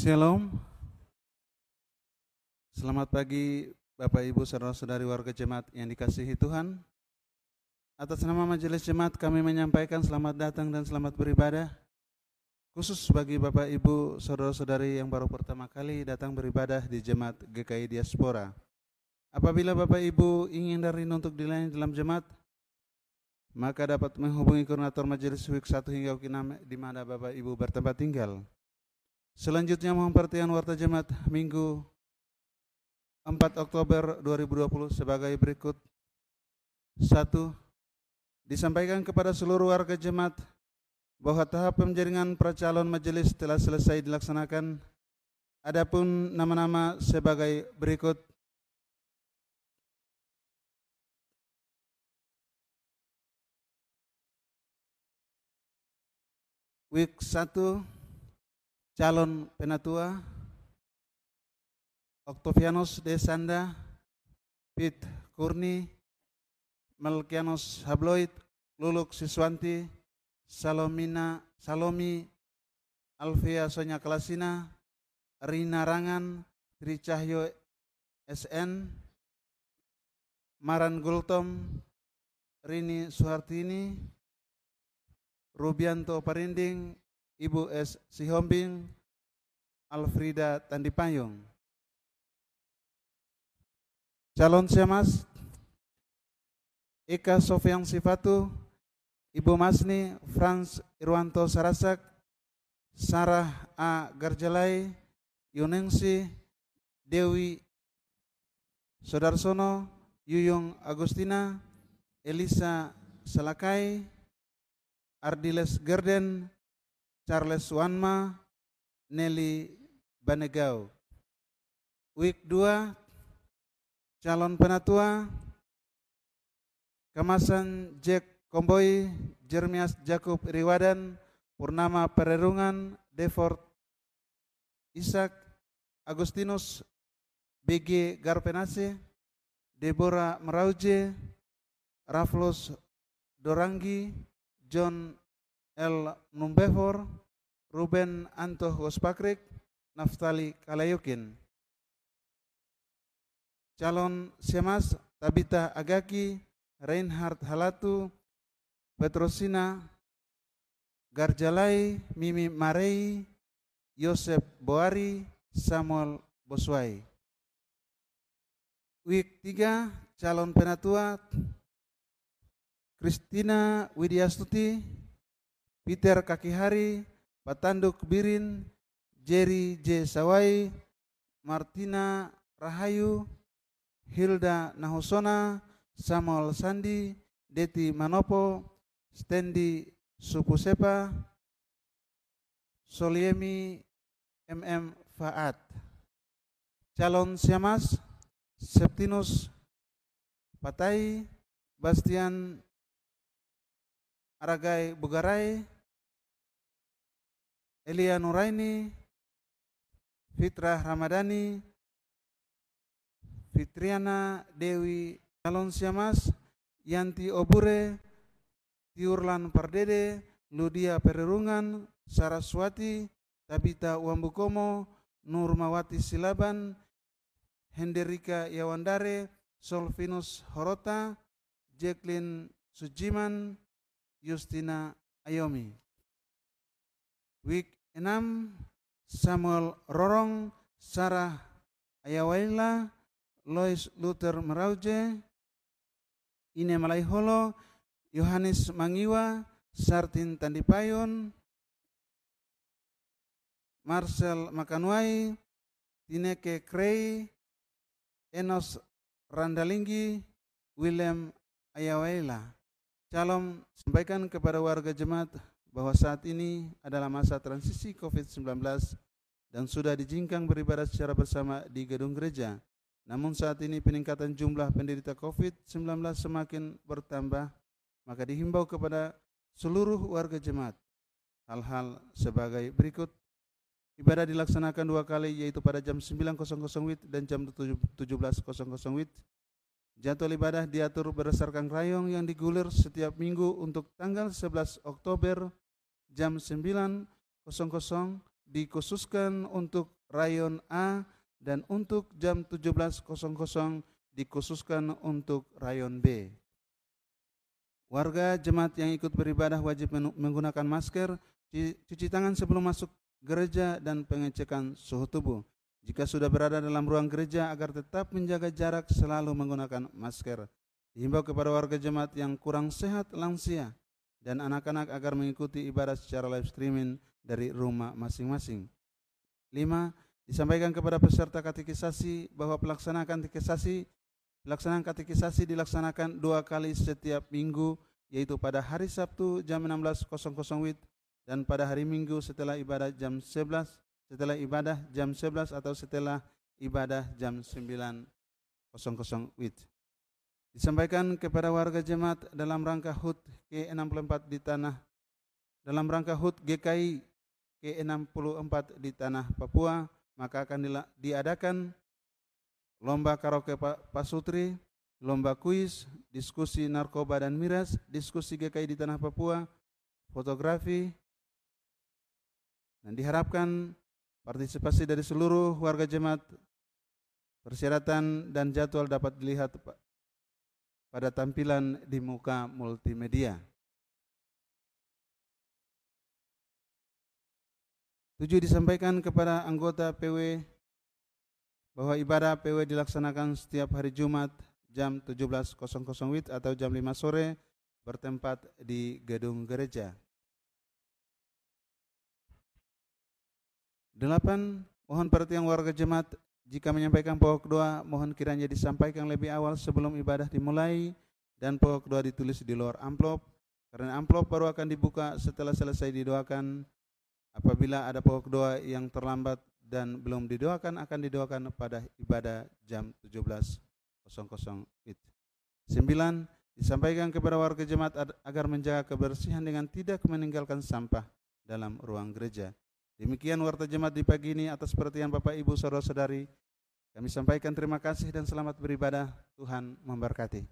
Shalom. Selamat pagi Bapak Ibu saudara-saudari warga jemaat yang dikasihi Tuhan. Atas nama majelis jemaat kami menyampaikan selamat datang dan selamat beribadah. Khusus bagi Bapak Ibu saudara-saudari yang baru pertama kali datang beribadah di jemaat GKI Diaspora. Apabila Bapak Ibu ingin dari untuk dilayani dalam jemaat, maka dapat menghubungi koordinator majelis week 1 hingga week 6 di mana Bapak Ibu bertempat tinggal. Selanjutnya mohon perhatian warta jemaat Minggu 4 Oktober 2020 sebagai berikut. Satu, disampaikan kepada seluruh warga jemaat bahwa tahap penjaringan percalon majelis telah selesai dilaksanakan. Adapun nama-nama sebagai berikut. Week 1 calon penatua Octavianus Desanda, Pit Kurni, Melkianus Habloid, Luluk Siswanti, Salomina Salomi, Alfia Sonya Kelasina, Rina Rangan, Tri Cahyo SN, Maran Gultom, Rini Suhartini, Rubianto Parinding, Ibu S. Sihombing, Alfrida Tandipayung. Calon Semas, Eka Sofian Sifatu, Ibu Masni, Frans Irwanto Sarasak, Sarah A. Garjalai, Yunengsi, Dewi Sodarsono, Yuyung Agustina, Elisa Salakai, Ardiles Gerden, Charles Wanma, Nelly Banegau. Week 2, calon penatua, kemasan Jack Komboy, Jeremias Jacob Riwadan, Purnama Pererungan, Devort Ishak, Agustinus BG Garpenase, Deborah Merauje, Raflos Dorangi, John L. Numbefor, Ruben Anto Gospakrik, Naftali Kalayukin. Calon Semas Tabita Agaki, Reinhard Halatu, Petrosina, Garjalai, Mimi Marei, Yosef Boari, Samuel Boswai. Week 3, calon penatua, Kristina Widyastuti, Peter Kakihari, Patanduk Birin, Jerry J. Sawai, Martina Rahayu, Hilda Nahusona, Samuel Sandi, Deti Manopo, Stendi Supusepa, Soliemi MM Faat. Calon Siamas, Septinus Patai, Bastian Aragai Bugarai, Elia Nuraini, Fitrah Ramadhani, Fitriana Dewi Calon Siamas, Yanti Obure, Tiurlan Pardede, Ludia Pererungan, Saraswati, Tabita Wambukomo, Nurmawati Silaban, Henderika Yawandare, Solvinus Horota, Jacqueline Sujiman, Justina Ayomi. Week 6, Samuel Rorong, Sarah Ayawaila, Lois Luther Merauje, Ine Malaiholo, Yohanes Mangiwa, Sartin Tandipayon, Marcel Makanwai, Tineke Krei, Enos Randalinggi, William Ayawaila. Calon sampaikan kepada warga jemaat bahwa saat ini adalah masa transisi COVID-19 dan sudah dijingkang beribadah secara bersama di gedung gereja. Namun saat ini peningkatan jumlah penderita COVID-19 semakin bertambah, maka dihimbau kepada seluruh warga jemaat hal-hal sebagai berikut. Ibadah dilaksanakan dua kali yaitu pada jam 9.00 WIT dan jam 17.00 WIT. Jadwal ibadah diatur berdasarkan rayong yang digulir setiap minggu untuk tanggal 11 Oktober jam 9.00 dikhususkan untuk rayon A dan untuk jam 17.00 dikhususkan untuk rayon B. Warga jemaat yang ikut beribadah wajib menggunakan masker, cuci tangan sebelum masuk gereja dan pengecekan suhu tubuh. Jika sudah berada dalam ruang gereja agar tetap menjaga jarak selalu menggunakan masker. Dihimbau kepada warga jemaat yang kurang sehat lansia dan anak-anak agar mengikuti ibadah secara live streaming dari rumah masing-masing. Lima, disampaikan kepada peserta katekisasi bahwa pelaksanaan katekisasi Pelaksanaan katekisasi dilaksanakan dua kali setiap minggu, yaitu pada hari Sabtu jam 16.00 WIB dan pada hari Minggu setelah ibadah jam 11, setelah ibadah jam 11 atau setelah ibadah jam 9.00 WIB. Disampaikan kepada warga jemaat dalam rangka HUT K64 di tanah dalam rangka HUT GKI K64 di tanah Papua, maka akan diadakan lomba karaoke Pak Sutri, lomba kuis, diskusi narkoba dan miras, diskusi GKI di Tanah Papua, fotografi, dan diharapkan partisipasi dari seluruh warga jemaat persyaratan dan jadwal dapat dilihat pada tampilan di muka multimedia. Tujuh disampaikan kepada anggota PW bahwa ibadah PW dilaksanakan setiap hari Jumat jam 17.00 WIB atau jam 5 sore bertempat di gedung gereja. Delapan, mohon perhatian warga jemaat jika menyampaikan pokok doa, mohon kiranya disampaikan lebih awal sebelum ibadah dimulai dan pokok doa ditulis di luar amplop karena amplop baru akan dibuka setelah selesai didoakan. Apabila ada pokok doa yang terlambat dan belum didoakan akan didoakan pada ibadah jam 17.00 WIB. Sembilan, disampaikan kepada warga jemaat agar menjaga kebersihan dengan tidak meninggalkan sampah dalam ruang gereja. Demikian warta jemaat di pagi ini atas perhatian Bapak Ibu Saudara-saudari. Kami sampaikan terima kasih dan selamat beribadah. Tuhan memberkati.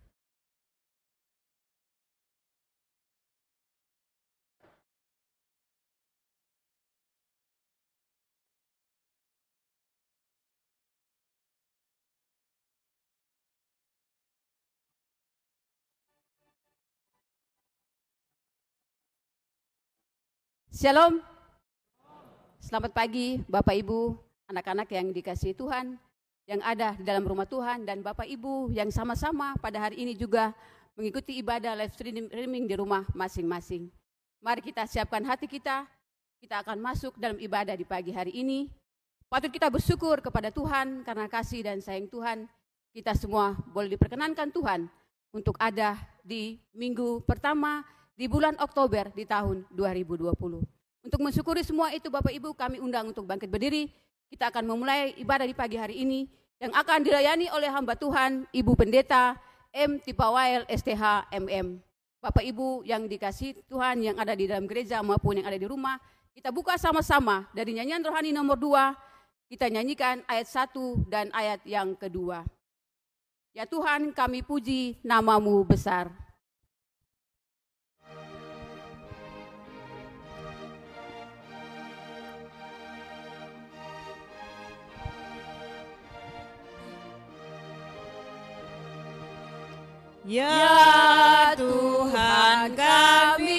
Shalom. Selamat pagi Bapak Ibu, anak-anak yang dikasihi Tuhan, yang ada di dalam rumah Tuhan, dan Bapak Ibu yang sama-sama pada hari ini juga mengikuti ibadah live streaming di rumah masing-masing. Mari kita siapkan hati kita, kita akan masuk dalam ibadah di pagi hari ini. Patut kita bersyukur kepada Tuhan karena kasih dan sayang Tuhan. Kita semua boleh diperkenankan Tuhan untuk ada di minggu pertama di bulan Oktober di tahun 2020. Untuk mensyukuri semua itu Bapak Ibu kami undang untuk bangkit berdiri. Kita akan memulai ibadah di pagi hari ini yang akan dilayani oleh hamba Tuhan Ibu Pendeta M. Tipawail STH MM. Bapak Ibu yang dikasih Tuhan yang ada di dalam gereja maupun yang ada di rumah, kita buka sama-sama dari nyanyian rohani nomor dua, kita nyanyikan ayat satu dan ayat yang kedua. Ya Tuhan kami puji namamu besar. Ya Tuhan kami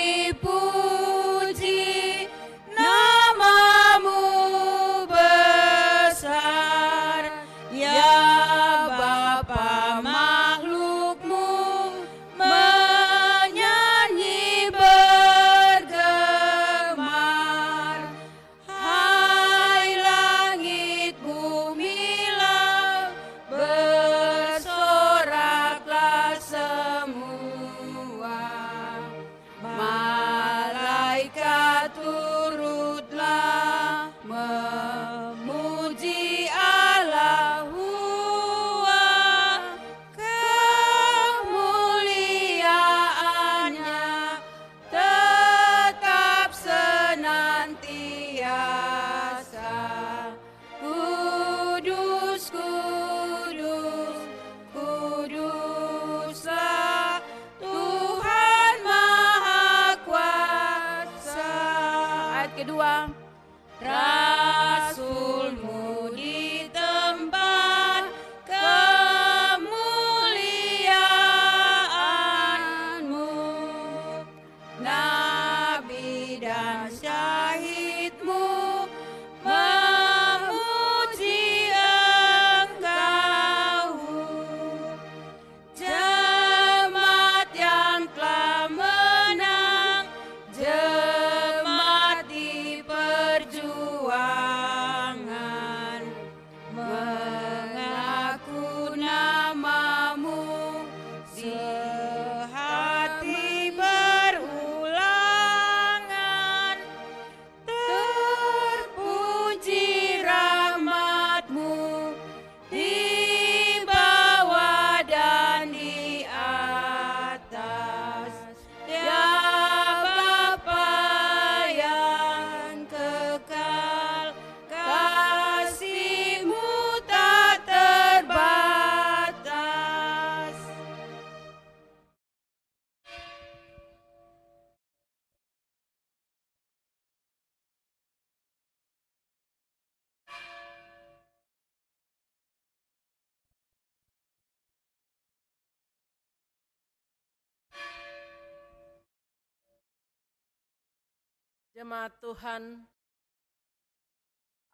Jemaat Tuhan,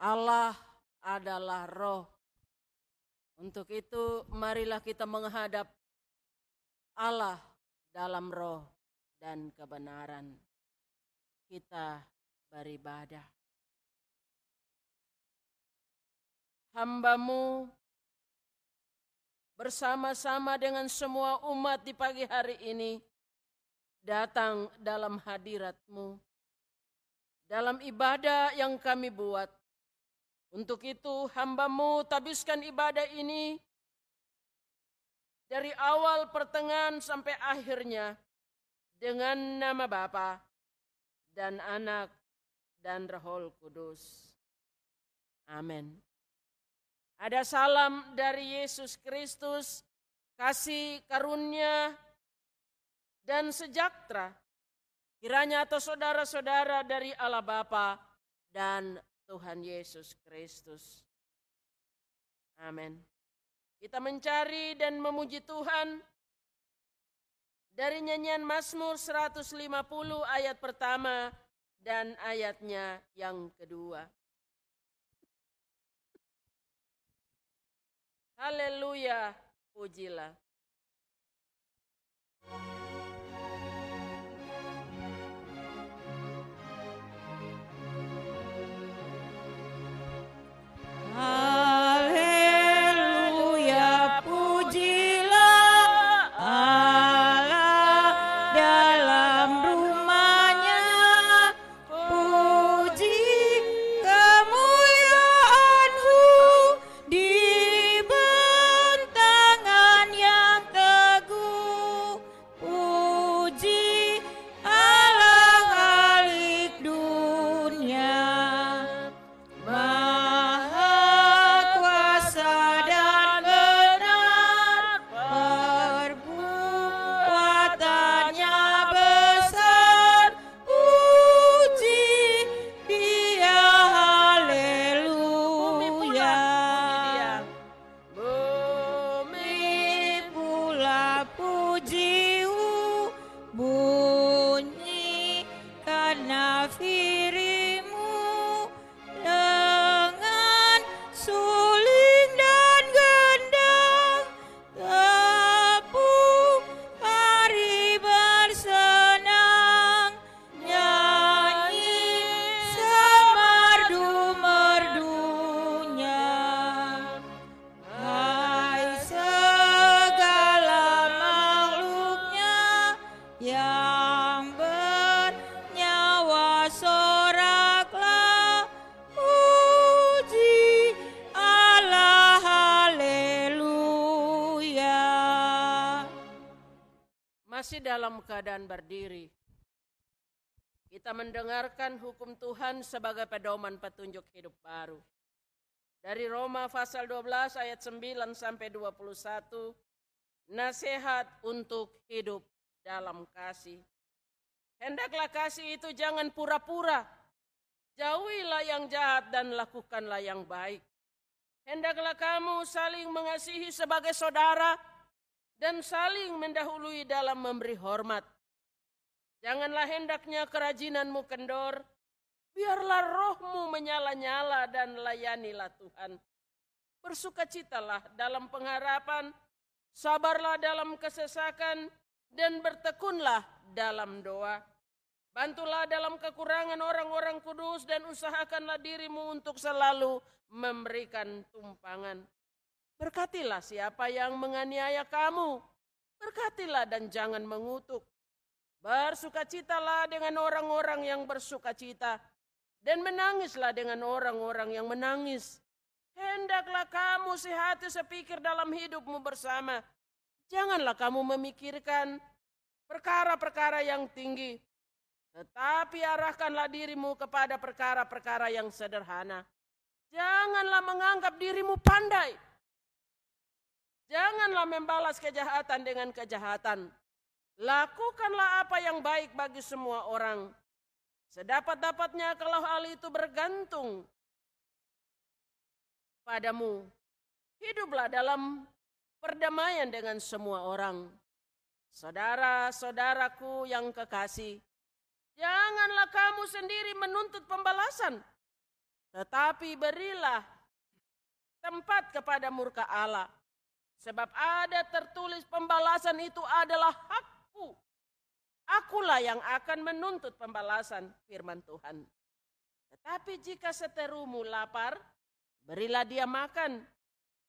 Allah adalah roh. Untuk itu marilah kita menghadap Allah dalam roh dan kebenaran. Kita beribadah. Hambamu bersama-sama dengan semua umat di pagi hari ini datang dalam hadiratmu. Dalam ibadah yang kami buat. Untuk itu hambamu tabiskan ibadah ini dari awal pertengahan sampai akhirnya dengan nama Bapa dan Anak dan Roh Kudus. Amin. Ada salam dari Yesus Kristus, kasih karunia dan sejahtera kiranya atas saudara-saudara dari Allah Bapa dan Tuhan Yesus Kristus. Amin. Kita mencari dan memuji Tuhan dari nyanyian Mazmur 150 ayat pertama dan ayatnya yang kedua. Haleluya, pujilah. Haleluya, Tuhan sebagai pedoman petunjuk hidup baru. Dari Roma pasal 12 ayat 9 sampai 21, nasihat untuk hidup dalam kasih. Hendaklah kasih itu jangan pura-pura. Jauhilah yang jahat dan lakukanlah yang baik. Hendaklah kamu saling mengasihi sebagai saudara dan saling mendahului dalam memberi hormat. Janganlah hendaknya kerajinanmu kendor, biarlah rohmu menyala-nyala dan layanilah Tuhan. Bersukacitalah dalam pengharapan, sabarlah dalam kesesakan, dan bertekunlah dalam doa. Bantulah dalam kekurangan orang-orang kudus dan usahakanlah dirimu untuk selalu memberikan tumpangan. Berkatilah siapa yang menganiaya kamu. Berkatilah dan jangan mengutuk. Bersukacitalah dengan orang-orang yang bersukacita. Dan menangislah dengan orang-orang yang menangis. Hendaklah kamu sehati sepikir dalam hidupmu bersama. Janganlah kamu memikirkan perkara-perkara yang tinggi. Tetapi arahkanlah dirimu kepada perkara-perkara yang sederhana. Janganlah menganggap dirimu pandai. Janganlah membalas kejahatan dengan kejahatan. Lakukanlah apa yang baik bagi semua orang. Sedapat-dapatnya kalau hal itu bergantung padamu. Hiduplah dalam perdamaian dengan semua orang. Saudara-saudaraku yang kekasih, Janganlah kamu sendiri menuntut pembalasan, tetapi berilah tempat kepada murka Allah. Sebab ada tertulis pembalasan itu adalah hakku. Akulah yang akan menuntut pembalasan firman Tuhan. Tetapi jika seterumu lapar, berilah dia makan.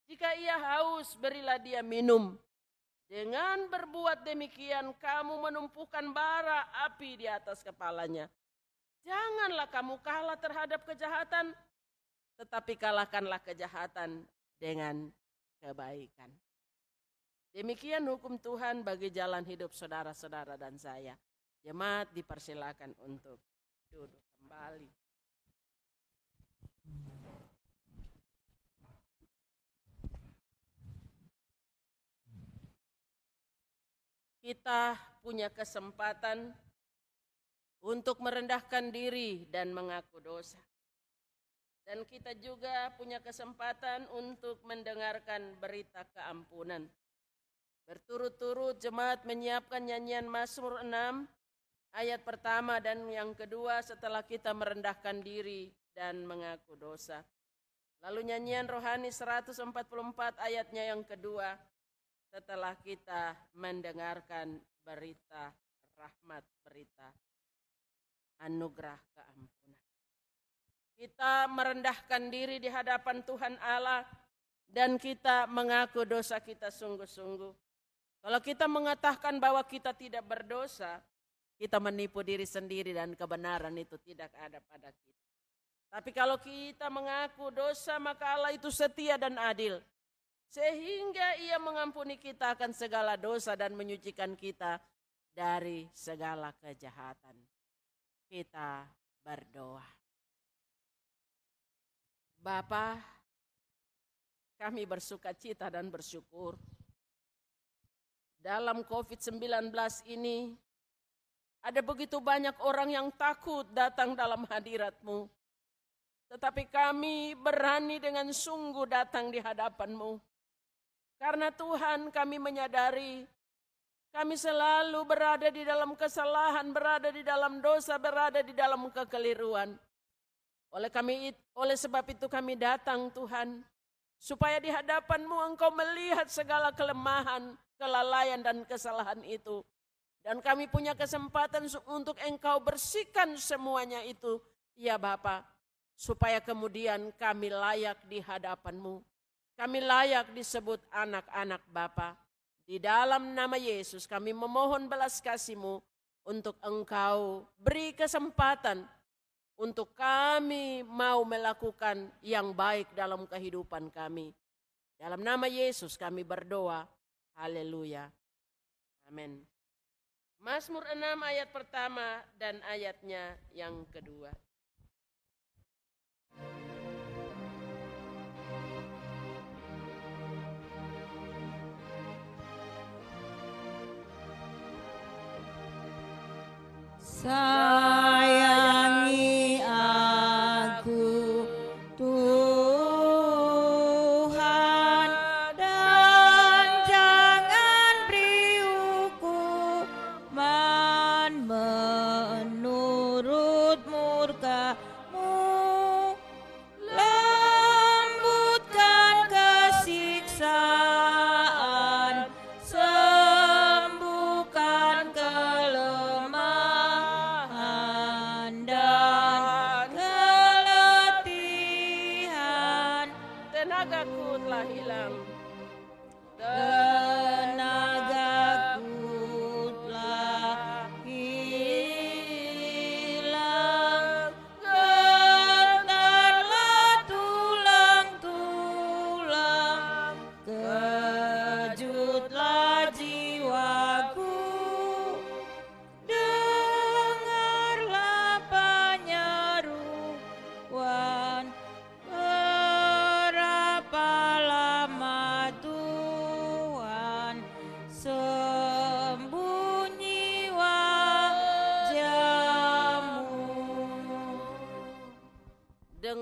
Jika ia haus, berilah dia minum. Dengan berbuat demikian, kamu menumpukan bara api di atas kepalanya. Janganlah kamu kalah terhadap kejahatan, tetapi kalahkanlah kejahatan dengan kebaikan. Demikian hukum Tuhan bagi jalan hidup saudara-saudara dan saya. Jemaat dipersilakan untuk duduk kembali. Kita punya kesempatan untuk merendahkan diri dan mengaku dosa. Dan kita juga punya kesempatan untuk mendengarkan berita keampunan. Berturut-turut jemaat menyiapkan nyanyian Mazmur 6 ayat pertama dan yang kedua setelah kita merendahkan diri dan mengaku dosa. Lalu nyanyian rohani 144 ayatnya yang kedua setelah kita mendengarkan berita rahmat, berita anugerah keampunan. Kita merendahkan diri di hadapan Tuhan Allah dan kita mengaku dosa kita sungguh-sungguh. Kalau kita mengatakan bahwa kita tidak berdosa, kita menipu diri sendiri dan kebenaran itu tidak ada pada kita. Tapi kalau kita mengaku dosa, maka Allah itu setia dan adil. Sehingga ia mengampuni kita akan segala dosa dan menyucikan kita dari segala kejahatan. Kita berdoa. Bapa, kami bersuka cita dan bersyukur. Dalam COVID-19 ini, ada begitu banyak orang yang takut datang dalam hadiratmu. Tetapi kami berani dengan sungguh datang di hadapanmu. Karena Tuhan kami menyadari kami selalu berada di dalam kesalahan, berada di dalam dosa, berada di dalam kekeliruan. Oleh kami oleh sebab itu kami datang Tuhan supaya di hadapanmu engkau melihat segala kelemahan, kelalaian dan kesalahan itu. Dan kami punya kesempatan untuk engkau bersihkan semuanya itu. Ya Bapa, supaya kemudian kami layak di hadapanmu. Kami layak disebut anak-anak Bapa. Di dalam nama Yesus kami memohon belas kasih-Mu untuk Engkau beri kesempatan untuk kami mau melakukan yang baik dalam kehidupan kami. Dalam nama Yesus kami berdoa. Haleluya. Amin. Mazmur 6 ayat pertama dan ayatnya yang kedua. Sayangi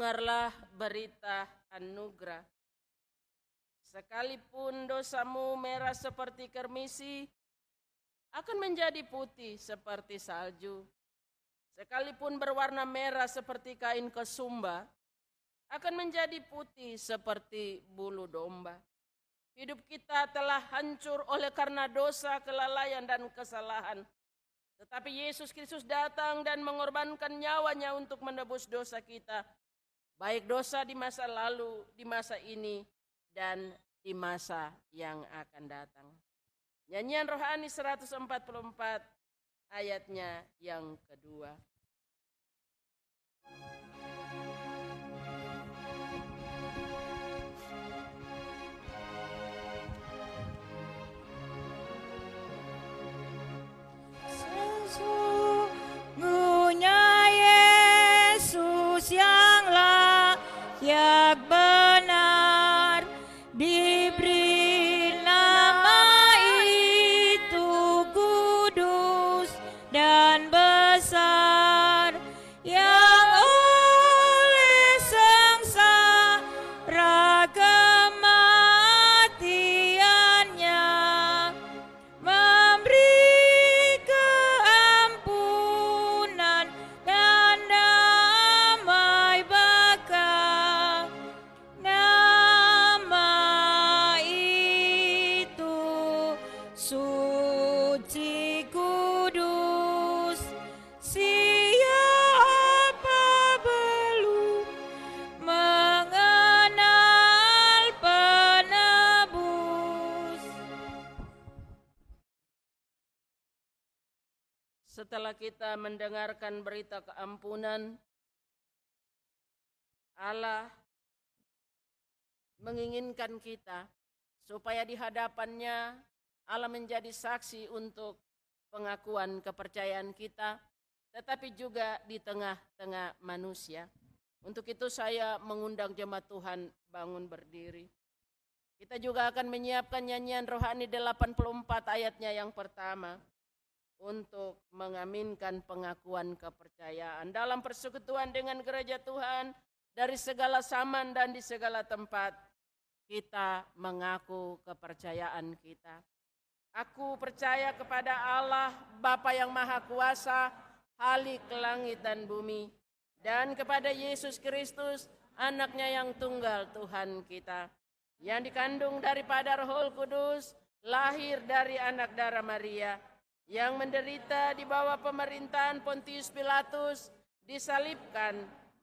Dengarlah berita anugerah. Sekalipun dosamu merah seperti kermisi, akan menjadi putih seperti salju. sekalipun berwarna merah seperti kain kesumba, akan menjadi putih seperti bulu domba. Hidup kita telah hancur oleh karena dosa, kelalaian, dan kesalahan. Tetapi Yesus Kristus datang dan mengorbankan nyawanya untuk menebus dosa kita. Baik dosa di masa lalu, di masa ini, dan di masa yang akan datang. Nyanyian rohani 144 ayatnya yang kedua. Sesungguhnya kita mendengarkan berita keampunan, Allah menginginkan kita supaya di hadapannya Allah menjadi saksi untuk pengakuan kepercayaan kita, tetapi juga di tengah-tengah manusia. Untuk itu saya mengundang jemaat Tuhan bangun berdiri. Kita juga akan menyiapkan nyanyian rohani 84 ayatnya yang pertama untuk mengaminkan pengakuan kepercayaan dalam persekutuan dengan gereja Tuhan dari segala zaman dan di segala tempat kita mengaku kepercayaan kita. Aku percaya kepada Allah Bapa yang Maha Kuasa, Halik langit dan bumi, dan kepada Yesus Kristus, anaknya yang tunggal Tuhan kita, yang dikandung daripada Roh Kudus, lahir dari anak darah Maria, yang menderita di bawah pemerintahan Pontius Pilatus, disalibkan,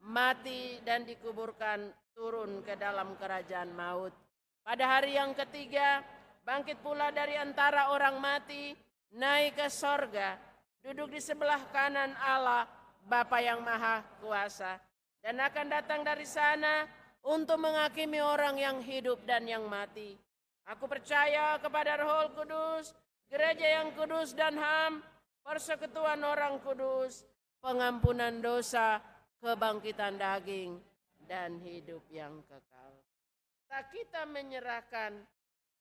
mati dan dikuburkan turun ke dalam kerajaan maut. Pada hari yang ketiga, bangkit pula dari antara orang mati, naik ke sorga, duduk di sebelah kanan Allah, Bapa yang Maha Kuasa, dan akan datang dari sana untuk menghakimi orang yang hidup dan yang mati. Aku percaya kepada Roh Kudus, gereja yang kudus dan ham, persekutuan orang kudus, pengampunan dosa, kebangkitan daging, dan hidup yang kekal. Tak kita menyerahkan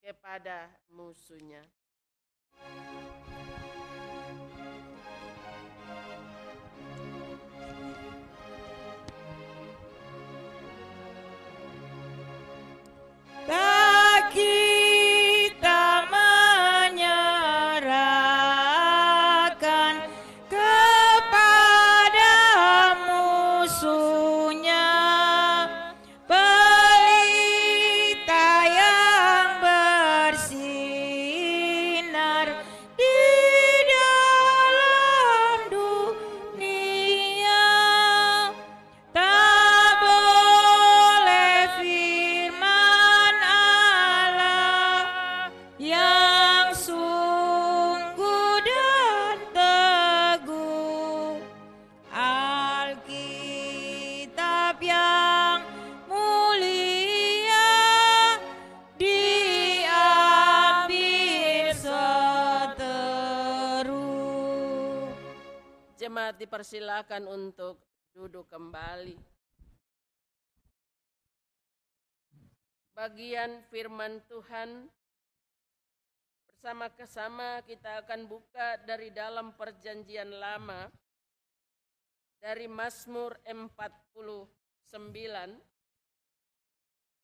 kepada musuhnya. Tak Jemaat dipersilakan untuk duduk kembali. Bagian firman Tuhan bersama-sama kita akan buka dari dalam perjanjian lama dari Mazmur 49.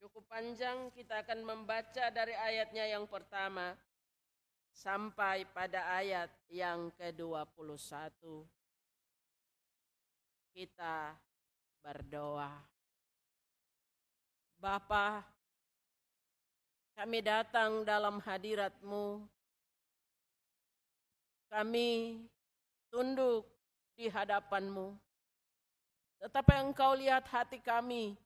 Cukup panjang kita akan membaca dari ayatnya yang pertama sampai pada ayat yang ke-21. Kita berdoa. Bapa, kami datang dalam hadirat-Mu. Kami tunduk di hadapan-Mu. Tetapi Engkau lihat hati kami.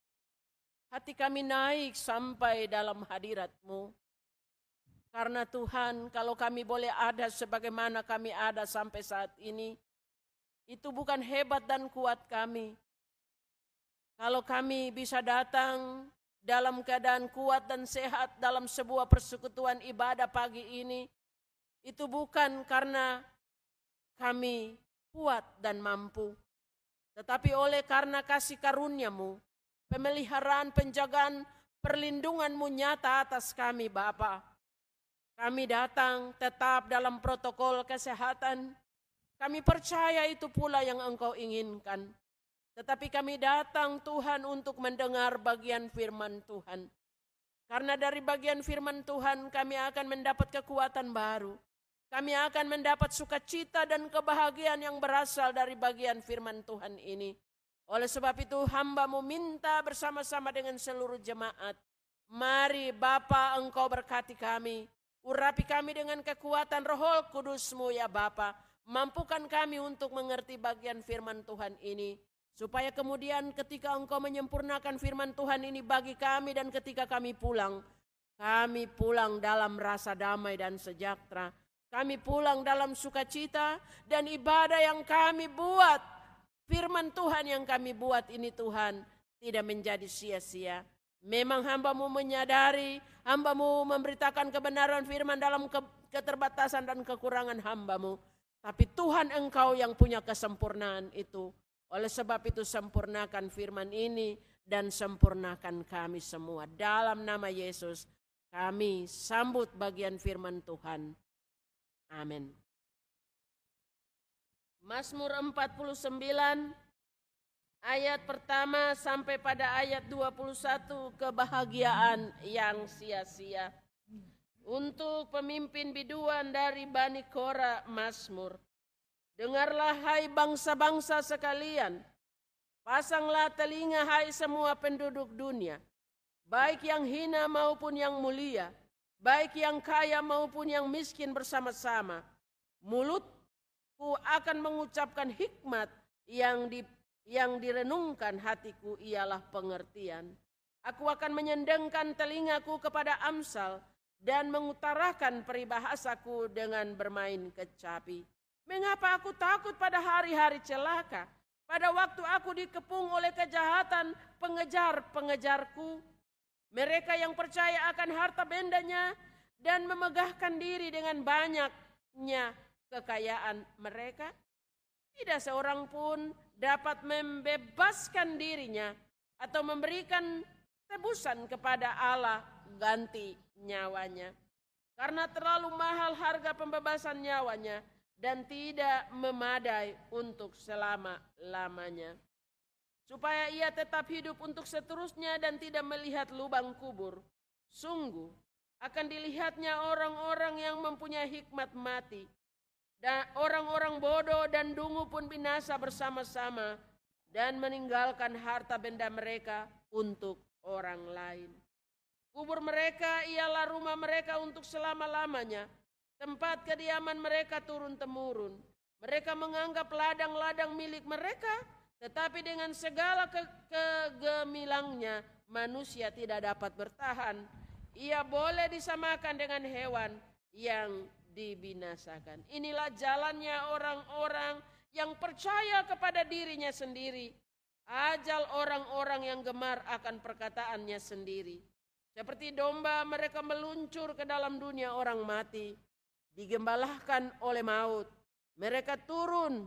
Hati kami naik sampai dalam hadirat-Mu. Karena Tuhan, kalau kami boleh ada sebagaimana kami ada sampai saat ini, itu bukan hebat dan kuat kami. Kalau kami bisa datang dalam keadaan kuat dan sehat dalam sebuah persekutuan ibadah pagi ini, itu bukan karena kami kuat dan mampu, tetapi oleh karena kasih karuniamu, pemeliharaan, penjagaan, perlindunganmu nyata atas kami Bapak. Kami datang tetap dalam protokol kesehatan. Kami percaya itu pula yang Engkau inginkan. Tetapi kami datang Tuhan untuk mendengar bagian firman Tuhan. Karena dari bagian firman Tuhan kami akan mendapat kekuatan baru. Kami akan mendapat sukacita dan kebahagiaan yang berasal dari bagian firman Tuhan ini. Oleh sebab itu hamba minta bersama-sama dengan seluruh jemaat. Mari Bapa engkau berkati kami. Urapi kami dengan kekuatan roh kudusmu ya Bapa. Mampukan kami untuk mengerti bagian firman Tuhan ini. Supaya kemudian ketika engkau menyempurnakan firman Tuhan ini bagi kami dan ketika kami pulang. Kami pulang dalam rasa damai dan sejahtera. Kami pulang dalam sukacita dan ibadah yang kami buat. Firman Tuhan yang kami buat ini Tuhan tidak menjadi sia-sia. Memang hambamu menyadari, hambamu memberitakan kebenaran firman dalam ke, keterbatasan dan kekurangan hambamu. Tapi Tuhan engkau yang punya kesempurnaan itu. Oleh sebab itu sempurnakan firman ini dan sempurnakan kami semua. Dalam nama Yesus kami sambut bagian firman Tuhan. Amin. Mazmur 49 ayat pertama sampai pada ayat 21 kebahagiaan yang sia-sia. Untuk pemimpin biduan dari Bani Kora Masmur. Dengarlah hai bangsa-bangsa sekalian. Pasanglah telinga hai semua penduduk dunia. Baik yang hina maupun yang mulia. Baik yang kaya maupun yang miskin bersama-sama. Mulutku akan mengucapkan hikmat yang di yang direnungkan hatiku ialah pengertian. Aku akan menyendengkan telingaku kepada Amsal dan mengutarakan peribahasaku dengan bermain kecapi. Mengapa aku takut pada hari-hari celaka? Pada waktu aku dikepung oleh kejahatan pengejar-pengejarku. Mereka yang percaya akan harta bendanya dan memegahkan diri dengan banyaknya kekayaan mereka. Tidak seorang pun dapat membebaskan dirinya atau memberikan tebusan kepada Allah ganti nyawanya. Karena terlalu mahal harga pembebasan nyawanya dan tidak memadai untuk selama-lamanya. Supaya ia tetap hidup untuk seterusnya dan tidak melihat lubang kubur. Sungguh akan dilihatnya orang-orang yang mempunyai hikmat mati dan orang-orang bodoh dan dungu pun binasa bersama-sama dan meninggalkan harta benda mereka untuk orang lain. Kubur mereka ialah rumah mereka untuk selama-lamanya, tempat kediaman mereka turun-temurun. Mereka menganggap ladang-ladang milik mereka, tetapi dengan segala ke kegemilangnya manusia tidak dapat bertahan. Ia boleh disamakan dengan hewan yang dibinasakan. Inilah jalannya orang-orang yang percaya kepada dirinya sendiri. Ajal orang-orang yang gemar akan perkataannya sendiri. Seperti domba mereka meluncur ke dalam dunia orang mati. Digembalahkan oleh maut. Mereka turun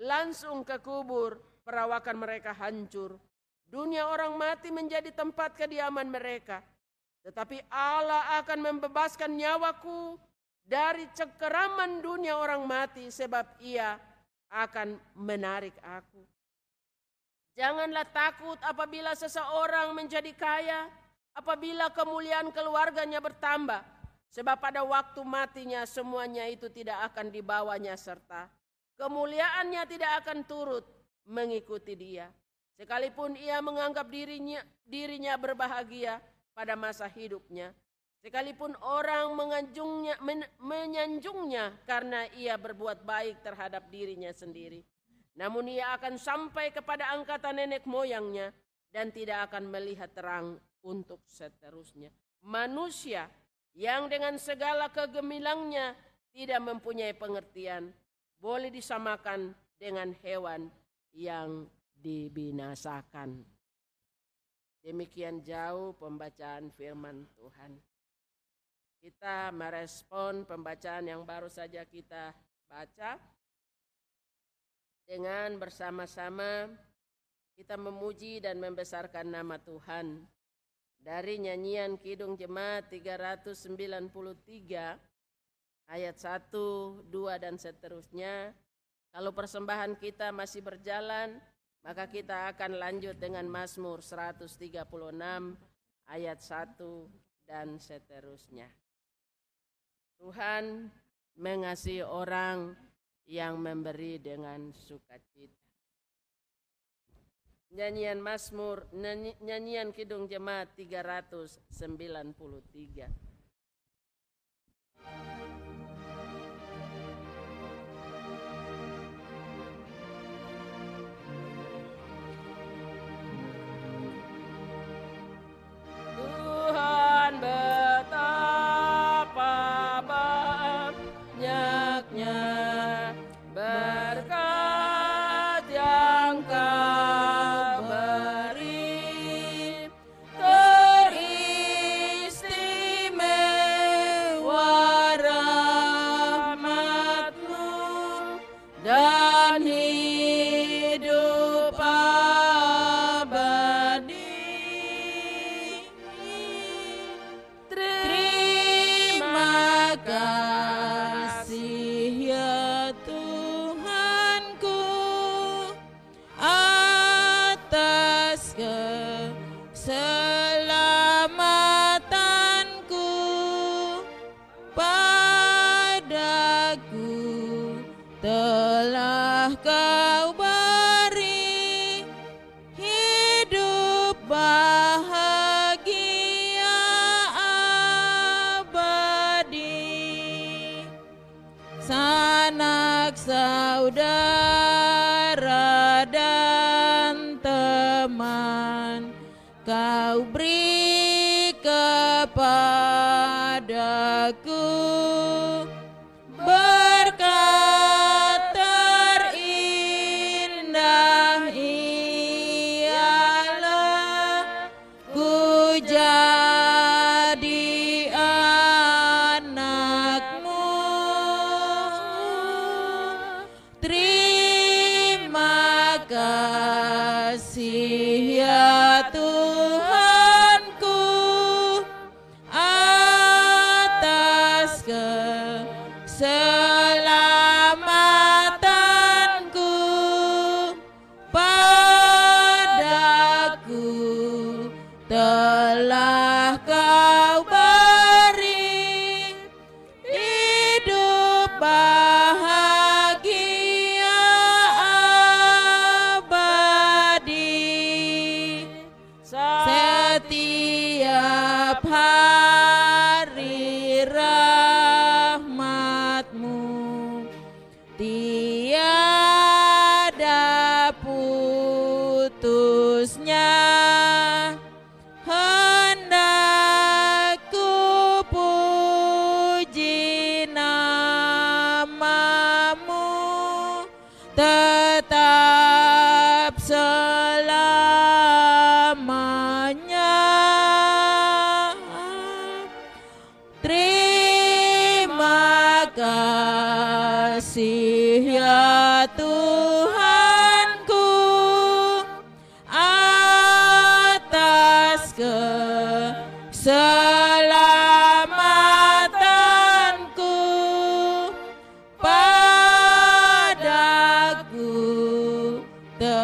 langsung ke kubur. Perawakan mereka hancur. Dunia orang mati menjadi tempat kediaman mereka. Tetapi Allah akan membebaskan nyawaku dari cekeraman dunia orang mati sebab ia akan menarik aku. Janganlah takut apabila seseorang menjadi kaya, apabila kemuliaan keluarganya bertambah, sebab pada waktu matinya semuanya itu tidak akan dibawanya serta kemuliaannya tidak akan turut mengikuti dia. Sekalipun ia menganggap dirinya dirinya berbahagia pada masa hidupnya, sekalipun orang menganjungnya, men, menyanjungnya karena ia berbuat baik terhadap dirinya sendiri. Namun ia akan sampai kepada angkatan nenek moyangnya dan tidak akan melihat terang untuk seterusnya. Manusia yang dengan segala kegemilangnya tidak mempunyai pengertian boleh disamakan dengan hewan yang dibinasakan. Demikian jauh pembacaan firman Tuhan. Kita merespon pembacaan yang baru saja kita baca dengan bersama-sama kita memuji dan membesarkan nama Tuhan. Dari nyanyian Kidung Jemaat 393 ayat 1, 2 dan seterusnya. Kalau persembahan kita masih berjalan, maka kita akan lanjut dengan Mazmur 136 ayat 1 dan seterusnya. Tuhan mengasihi orang yang memberi dengan sukacita. Nyanyian Mazmur, nyanyian Kidung Jemaat 393.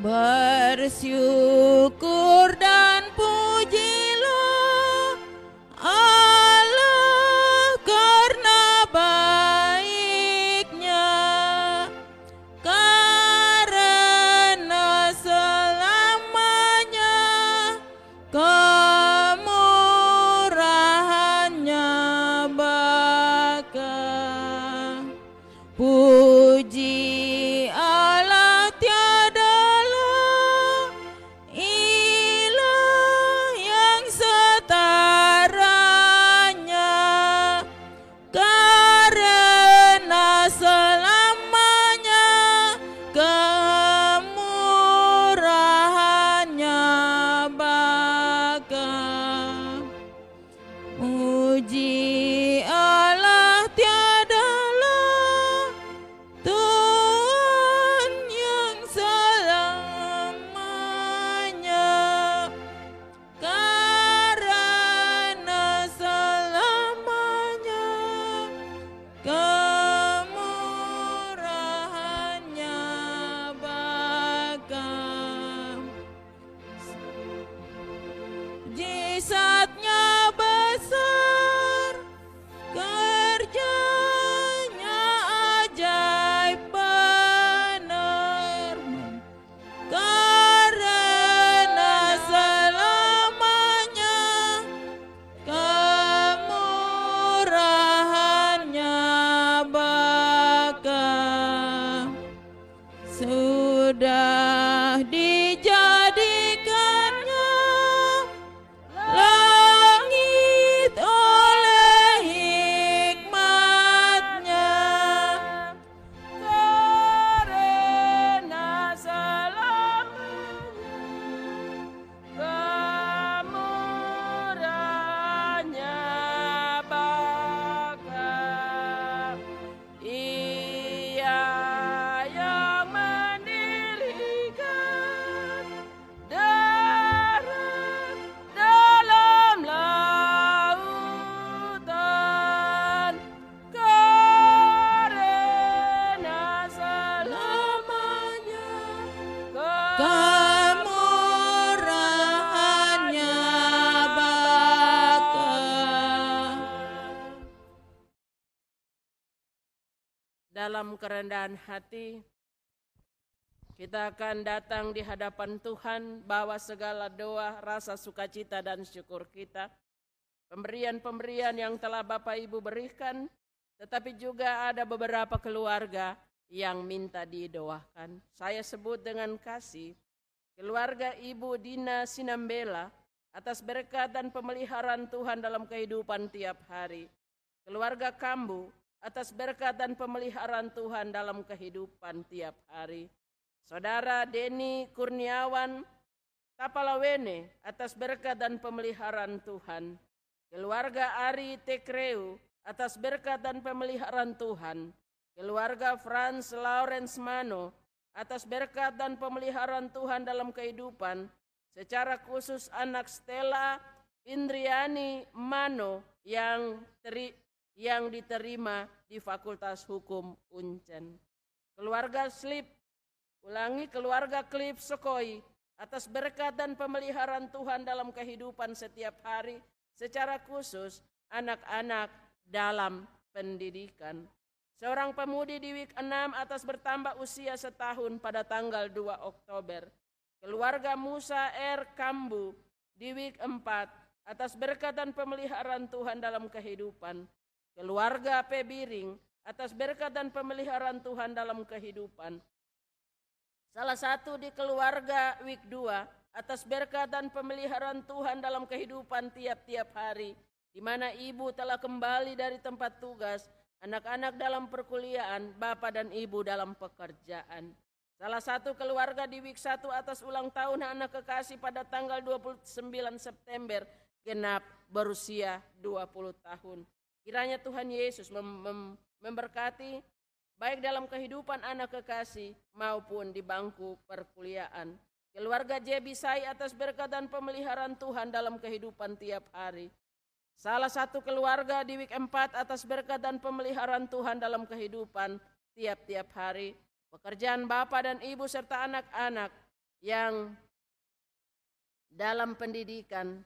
Bersyukur dan dalam kerendahan hati kita akan datang di hadapan Tuhan bawa segala doa, rasa sukacita dan syukur kita. Pemberian-pemberian yang telah Bapak Ibu berikan, tetapi juga ada beberapa keluarga yang minta didoakan. Saya sebut dengan kasih keluarga Ibu Dina Sinambela atas berkat dan pemeliharaan Tuhan dalam kehidupan tiap hari. Keluarga Kambu atas berkat dan pemeliharaan Tuhan dalam kehidupan tiap hari. Saudara Denny Kurniawan Tapalawene atas berkat dan pemeliharaan Tuhan. Keluarga Ari Tekreu atas berkat dan pemeliharaan Tuhan. Keluarga Franz Lawrence Mano atas berkat dan pemeliharaan Tuhan dalam kehidupan. Secara khusus anak Stella Indriani Mano yang teri, yang diterima di Fakultas Hukum Uncen. Keluarga Slip, ulangi keluarga Klip Sokoi atas berkat dan pemeliharaan Tuhan dalam kehidupan setiap hari, secara khusus anak-anak dalam pendidikan. Seorang pemudi di week 6 atas bertambah usia setahun pada tanggal 2 Oktober. Keluarga Musa R. Kambu di week 4 atas berkat dan pemeliharaan Tuhan dalam kehidupan. Keluarga P. Biring atas berkat dan pemeliharaan Tuhan dalam kehidupan. Salah satu di keluarga week 2 atas berkat dan pemeliharaan Tuhan dalam kehidupan tiap-tiap hari. Di mana ibu telah kembali dari tempat tugas, anak-anak dalam perkuliahan, bapak dan ibu dalam pekerjaan. Salah satu keluarga di week 1 atas ulang tahun anak kekasih pada tanggal 29 September genap berusia 20 tahun. Kiranya Tuhan Yesus mem- mem- memberkati baik dalam kehidupan anak kekasih maupun di bangku perkuliahan. Keluarga Jebi Sai atas berkat dan pemeliharaan Tuhan dalam kehidupan tiap hari. Salah satu keluarga di week 4 atas berkat dan pemeliharaan Tuhan dalam kehidupan tiap-tiap hari. Pekerjaan Bapak dan Ibu serta anak-anak yang dalam pendidikan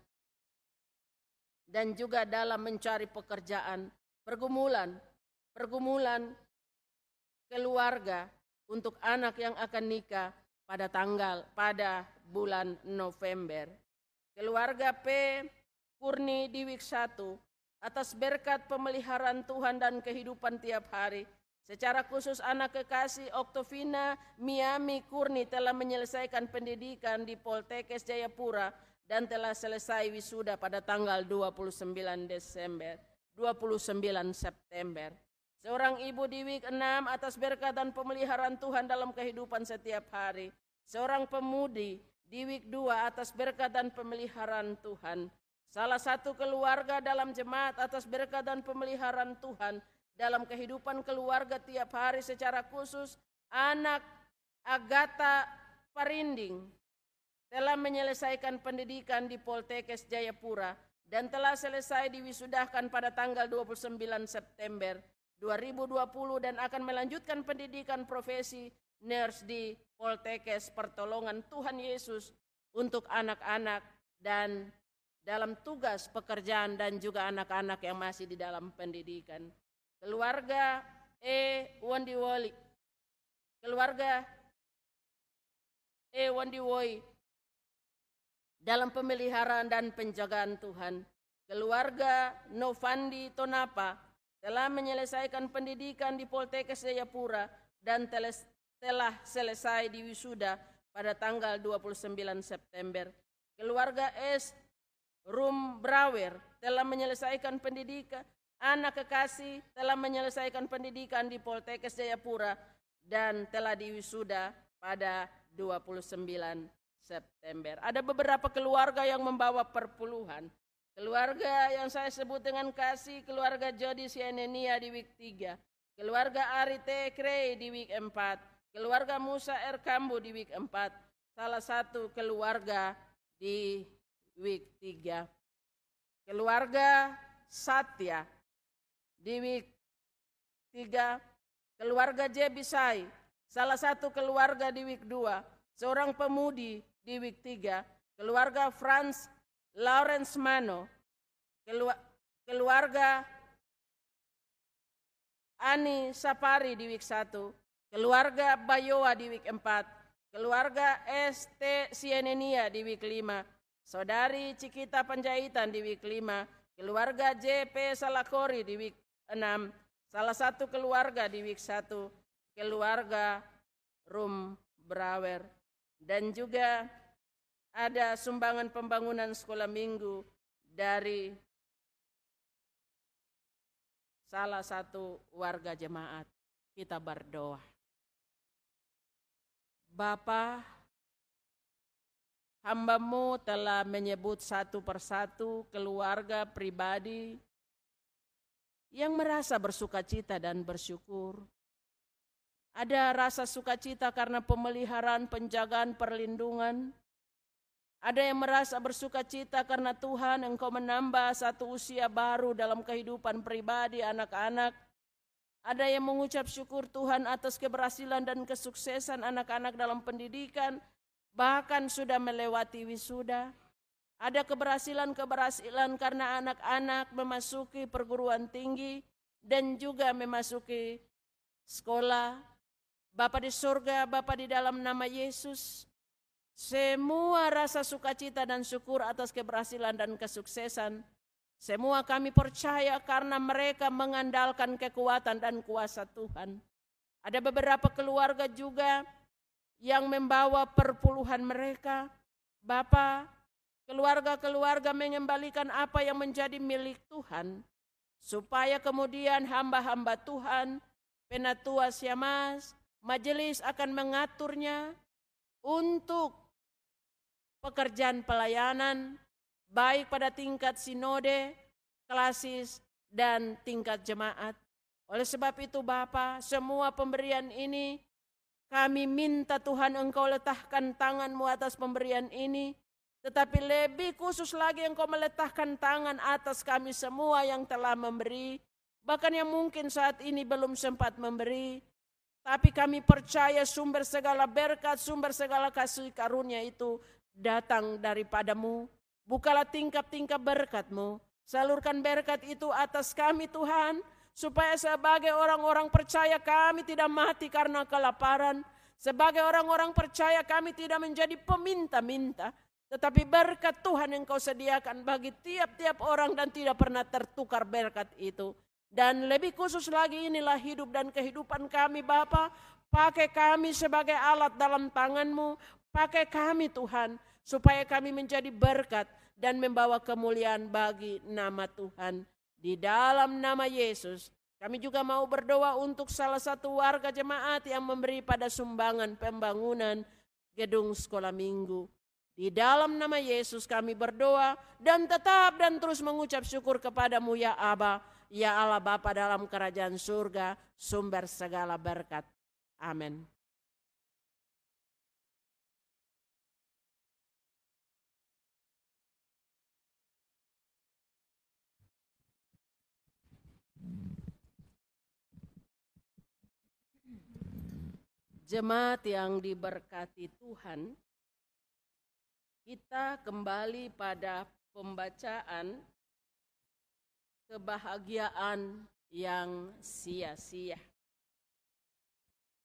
dan juga dalam mencari pekerjaan, pergumulan, pergumulan keluarga untuk anak yang akan nikah pada tanggal pada bulan November. Keluarga P Kurni di week 1 atas berkat pemeliharaan Tuhan dan kehidupan tiap hari. Secara khusus anak kekasih Oktovina Miami Kurni telah menyelesaikan pendidikan di Poltekkes Jayapura dan telah selesai wisuda pada tanggal 29 Desember, 29 September. Seorang ibu di week 6 atas berkat dan pemeliharaan Tuhan dalam kehidupan setiap hari. Seorang pemudi di week 2 atas berkat dan pemeliharaan Tuhan. Salah satu keluarga dalam jemaat atas berkat dan pemeliharaan Tuhan dalam kehidupan keluarga tiap hari secara khusus anak Agatha Parinding telah menyelesaikan pendidikan di Poltekkes Jayapura dan telah selesai diwisudahkan pada tanggal 29 September 2020 dan akan melanjutkan pendidikan profesi nurse di Poltekkes Pertolongan Tuhan Yesus untuk anak-anak dan dalam tugas pekerjaan dan juga anak-anak yang masih di dalam pendidikan. Keluarga E. Wandiwoli. Keluarga E. Wandiwoi dalam pemeliharaan dan penjagaan Tuhan. Keluarga Novandi Tonapa telah menyelesaikan pendidikan di Poltekkes Jayapura dan telah selesai di wisuda pada tanggal 29 September. Keluarga S. Rum Brawer telah menyelesaikan pendidikan anak kekasih telah menyelesaikan pendidikan di Poltekkes Jayapura dan telah diwisuda pada 29 September. Ada beberapa keluarga yang membawa perpuluhan. Keluarga yang saya sebut dengan kasih, keluarga Jody Sienenia di week 3. Keluarga Ari Tekre di week 4. Keluarga Musa R. Kambu di week 4. Salah satu keluarga di week 3. Keluarga Satya di week 3. Keluarga Jebisai, salah satu keluarga di week 2. Seorang pemudi di week 3. Keluarga Franz Lawrence Mano, keluarga Ani Sapari di week 1, keluarga Bayoa di week 4, keluarga ST Sienenia di week 5, saudari Cikita Panjaitan di week 5, keluarga JP Salakori di week 6, salah satu keluarga di week 1, keluarga Rum Brawer, dan juga ada sumbangan pembangunan sekolah minggu dari salah satu warga jemaat. Kita berdoa. Bapa, hambamu telah menyebut satu persatu keluarga pribadi yang merasa bersuka cita dan bersyukur. Ada rasa sukacita karena pemeliharaan, penjagaan, perlindungan, ada yang merasa bersuka cita karena Tuhan engkau menambah satu usia baru dalam kehidupan pribadi anak-anak. Ada yang mengucap syukur Tuhan atas keberhasilan dan kesuksesan anak-anak dalam pendidikan, bahkan sudah melewati wisuda. Ada keberhasilan-keberhasilan karena anak-anak memasuki perguruan tinggi dan juga memasuki sekolah. Bapa di surga, Bapa di dalam nama Yesus, semua rasa sukacita dan syukur atas keberhasilan dan kesuksesan, semua kami percaya karena mereka mengandalkan kekuatan dan kuasa Tuhan. Ada beberapa keluarga juga yang membawa perpuluhan mereka. Bapak, keluarga-keluarga mengembalikan apa yang menjadi milik Tuhan. Supaya kemudian hamba-hamba Tuhan, penatua siamas, majelis akan mengaturnya untuk pekerjaan pelayanan, baik pada tingkat sinode, klasis, dan tingkat jemaat. Oleh sebab itu Bapa, semua pemberian ini kami minta Tuhan Engkau letakkan tanganmu atas pemberian ini, tetapi lebih khusus lagi Engkau meletakkan tangan atas kami semua yang telah memberi, bahkan yang mungkin saat ini belum sempat memberi, tapi kami percaya sumber segala berkat, sumber segala kasih karunia itu datang daripadamu. Bukalah tingkap-tingkap berkatmu, salurkan berkat itu atas kami Tuhan, supaya sebagai orang-orang percaya kami tidak mati karena kelaparan. Sebagai orang-orang percaya kami tidak menjadi peminta-minta, tetapi berkat Tuhan yang kau sediakan bagi tiap-tiap orang dan tidak pernah tertukar berkat itu. Dan lebih khusus lagi inilah hidup dan kehidupan kami Bapa. Pakai kami sebagai alat dalam tanganmu. Pakai kami Tuhan supaya kami menjadi berkat dan membawa kemuliaan bagi nama Tuhan. Di dalam nama Yesus, kami juga mau berdoa untuk salah satu warga jemaat yang memberi pada sumbangan pembangunan gedung sekolah minggu. Di dalam nama Yesus kami berdoa dan tetap dan terus mengucap syukur kepadamu ya Aba, ya Allah Bapa dalam kerajaan surga, sumber segala berkat. Amin. Jemaat yang diberkati Tuhan, kita kembali pada pembacaan kebahagiaan yang sia-sia.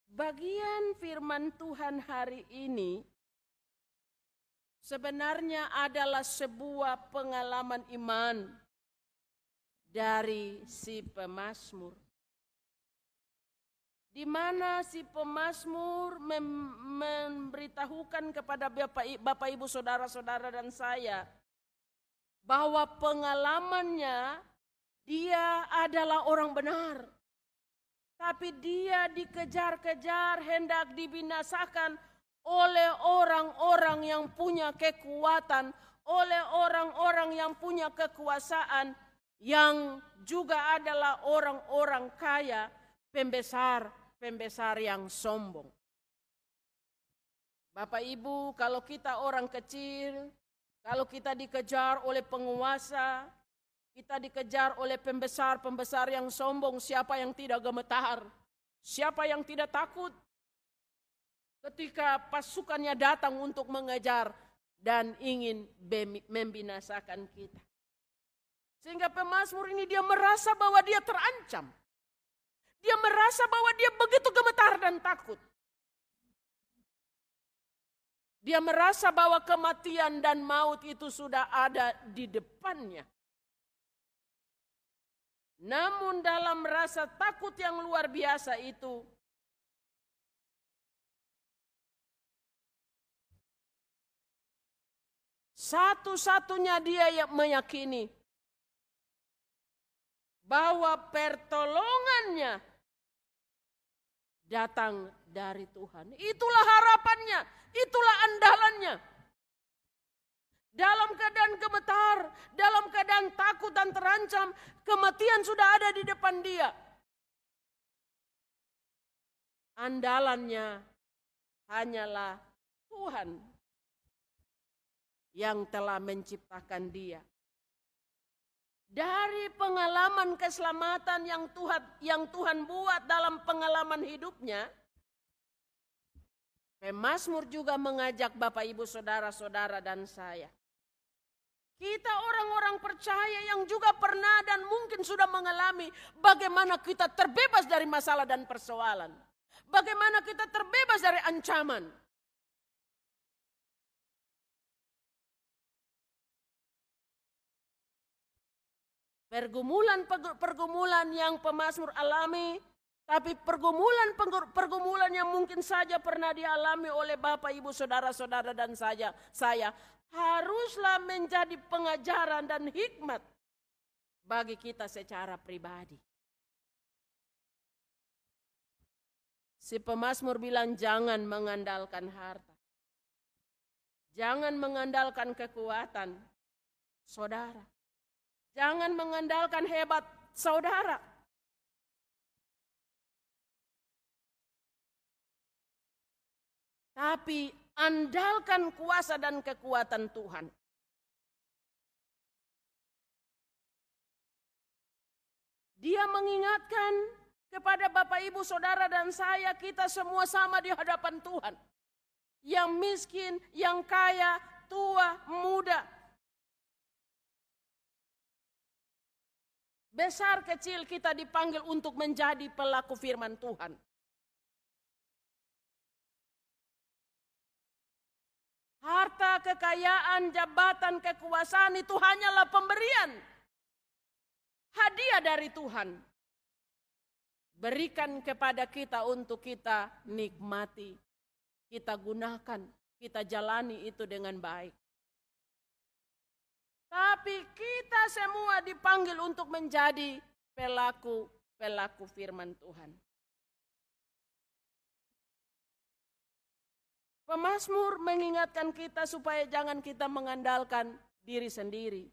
Bagian firman Tuhan hari ini sebenarnya adalah sebuah pengalaman iman dari si pemazmur di mana si pemazmur mem memberitahukan kepada Bapak, Bapak Ibu saudara-saudara dan saya bahwa pengalamannya dia adalah orang benar. Tapi dia dikejar-kejar hendak dibinasakan oleh orang-orang yang punya kekuatan, oleh orang-orang yang punya kekuasaan, yang juga adalah orang-orang kaya, pembesar, pembesar yang sombong. Bapak Ibu, kalau kita orang kecil, kalau kita dikejar oleh penguasa, kita dikejar oleh pembesar-pembesar yang sombong, siapa yang tidak gemetar? Siapa yang tidak takut? Ketika pasukannya datang untuk mengejar dan ingin membinasakan kita. Sehingga pemazmur ini dia merasa bahwa dia terancam. Dia merasa bahwa dia begitu gemetar dan takut. Dia merasa bahwa kematian dan maut itu sudah ada di depannya. Namun dalam rasa takut yang luar biasa itu, satu-satunya dia yang meyakini bahwa pertolongannya datang dari Tuhan. Itulah harapannya, itulah andalannya. Dalam keadaan gemetar, dalam keadaan takut dan terancam, kematian sudah ada di depan dia. Andalannya hanyalah Tuhan yang telah menciptakan dia dari pengalaman keselamatan yang Tuhan yang Tuhan buat dalam pengalaman hidupnya Pemasmur juga mengajak Bapak Ibu saudara-saudara dan saya kita orang-orang percaya yang juga pernah dan mungkin sudah mengalami bagaimana kita terbebas dari masalah dan persoalan. Bagaimana kita terbebas dari ancaman. Pergumulan-pergumulan yang pemazmur alami, tapi pergumulan-pergumulan yang mungkin saja pernah dialami oleh Bapak, Ibu, Saudara-saudara dan saya, saya haruslah menjadi pengajaran dan hikmat bagi kita secara pribadi. Si pemazmur bilang jangan mengandalkan harta. Jangan mengandalkan kekuatan. saudara. Jangan mengandalkan hebat saudara. Tapi andalkan kuasa dan kekuatan Tuhan. Dia mengingatkan kepada Bapak Ibu Saudara dan saya kita semua sama di hadapan Tuhan. Yang miskin, yang kaya, tua, muda. Besar kecil kita dipanggil untuk menjadi pelaku firman Tuhan. Harta, kekayaan, jabatan, kekuasaan itu hanyalah pemberian. Hadiah dari Tuhan. Berikan kepada kita untuk kita nikmati. Kita gunakan, kita jalani itu dengan baik. Tapi kita semua dipanggil untuk menjadi pelaku-pelaku firman Tuhan. Pemasmur mengingatkan kita supaya jangan kita mengandalkan diri sendiri.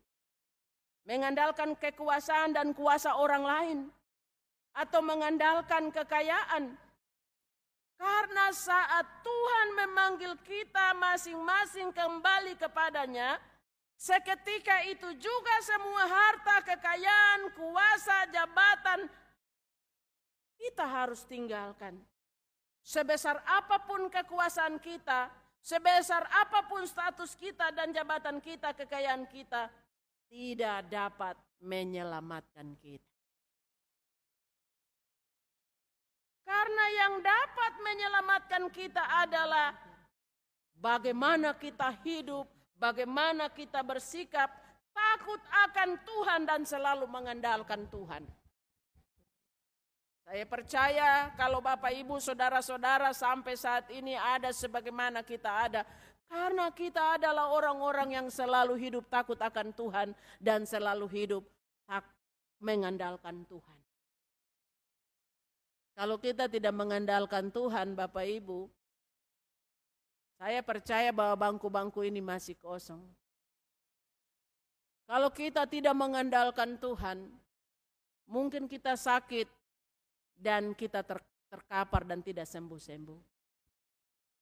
Mengandalkan kekuasaan dan kuasa orang lain. Atau mengandalkan kekayaan. Karena saat Tuhan memanggil kita masing-masing kembali kepadanya, seketika itu juga semua harta, kekayaan, kuasa, jabatan, kita harus tinggalkan. Sebesar apa pun kekuasaan kita, sebesar apa pun status kita dan jabatan kita, kekayaan kita, tidak dapat menyelamatkan kita. Karena yang dapat menyelamatkan kita adalah bagaimana kita hidup, bagaimana kita bersikap, takut akan Tuhan dan selalu mengandalkan Tuhan. Saya percaya kalau Bapak Ibu saudara-saudara sampai saat ini ada sebagaimana kita ada. Karena kita adalah orang-orang yang selalu hidup takut akan Tuhan dan selalu hidup tak mengandalkan Tuhan. Kalau kita tidak mengandalkan Tuhan Bapak Ibu, saya percaya bahwa bangku-bangku ini masih kosong. Kalau kita tidak mengandalkan Tuhan, mungkin kita sakit, dan kita ter, terkapar dan tidak sembuh-sembuh.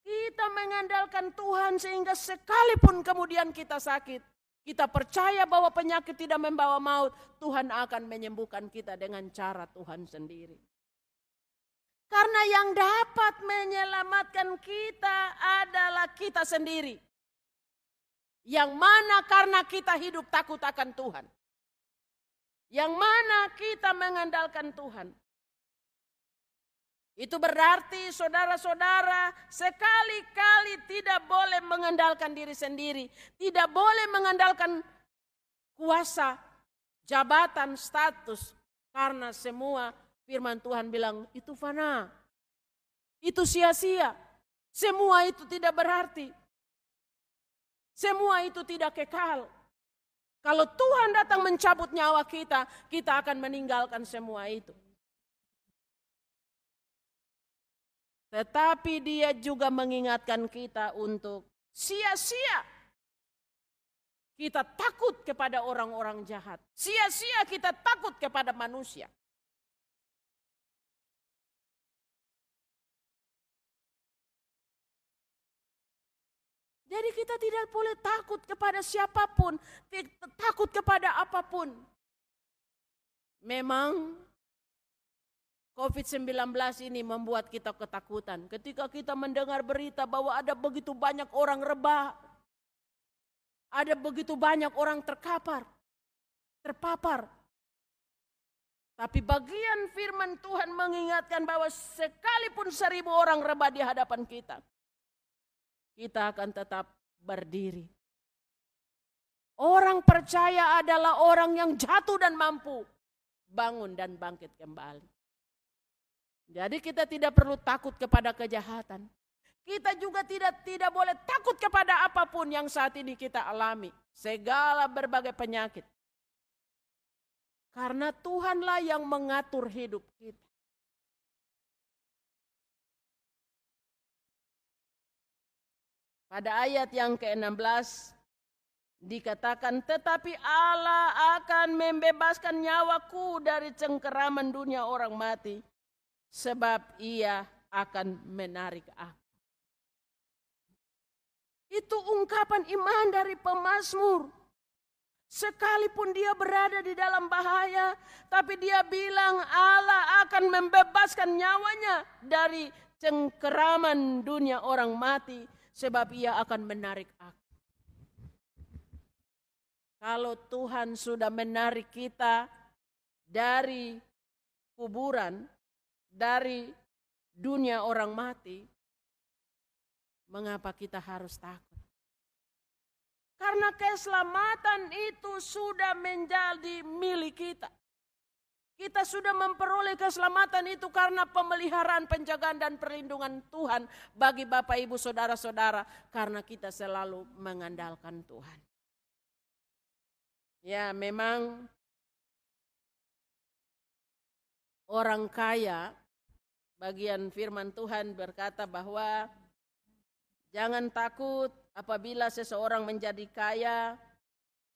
Kita mengandalkan Tuhan sehingga sekalipun kemudian kita sakit, kita percaya bahwa penyakit tidak membawa maut, Tuhan akan menyembuhkan kita dengan cara Tuhan sendiri. Karena yang dapat menyelamatkan kita adalah kita sendiri. Yang mana karena kita hidup takut akan Tuhan. Yang mana kita mengandalkan Tuhan. Itu berarti saudara-saudara sekali-kali tidak boleh mengandalkan diri sendiri. Tidak boleh mengandalkan kuasa, jabatan, status. Karena semua firman Tuhan bilang itu fana. Itu sia-sia. Semua itu tidak berarti. Semua itu tidak kekal. Kalau Tuhan datang mencabut nyawa kita, kita akan meninggalkan semua itu. Tetapi dia juga mengingatkan kita untuk sia-sia kita takut kepada orang-orang jahat. Sia-sia kita takut kepada manusia. Jadi kita tidak boleh takut kepada siapa pun, takut kepada apa pun. Memang COVID-19 ini membuat kita ketakutan. Ketika kita mendengar berita bahwa ada begitu banyak orang rebah, ada begitu banyak orang terkapar, terpapar. Tapi bagian firman Tuhan mengingatkan bahwa sekalipun seribu orang rebah di hadapan kita, kita akan tetap berdiri. Orang percaya adalah orang yang jatuh dan mampu bangun dan bangkit kembali. Jadi kita tidak perlu takut kepada kejahatan. Kita juga tidak tidak boleh takut kepada apa pun yang saat ini kita alami, segala berbagai penyakit. Karena Tuhanlah yang mengatur hidup kita. Pada ayat yang ke-16 Dikatakan, tetapi Allah akan membebaskan nyawaku dari cengkeraman dunia orang mati. Sebab ia akan menarik aku. Itu ungkapan iman dari pemazmur. Sekalipun dia berada di dalam bahaya, tapi dia bilang Allah akan membebaskan nyawanya dari cengkeraman dunia orang mati, sebab ia akan menarik aku. Kalau Tuhan sudah menarik kita dari kuburan, dari dunia orang mati, mengapa kita harus takut? Karena keselamatan itu sudah menjadi milik kita. Kita sudah memperoleh keselamatan itu karena pemeliharaan, penjagaan, dan perlindungan Tuhan bagi Bapak, Ibu, Saudara-saudara, karena kita selalu mengandalkan Tuhan. Ya, memang orang kaya, bagian firman Tuhan berkata bahwa jangan takut apabila seseorang menjadi kaya,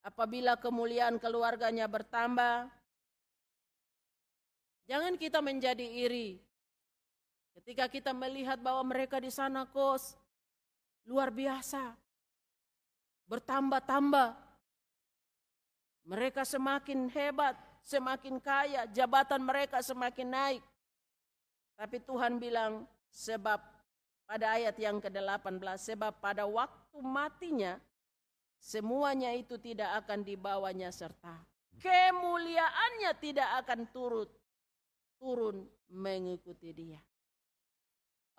apabila kemuliaan keluarganya bertambah. Jangan kita menjadi iri. Ketika kita melihat bahwa mereka di sana kos luar biasa, bertambah-tambah, mereka semakin hebat, semakin kaya, jabatan mereka semakin naik. Tapi Tuhan bilang, sebab pada ayat yang ke-18, sebab pada waktu matinya, semuanya itu tidak akan dibawanya serta. Kemuliaannya tidak akan turut turun mengikuti dia.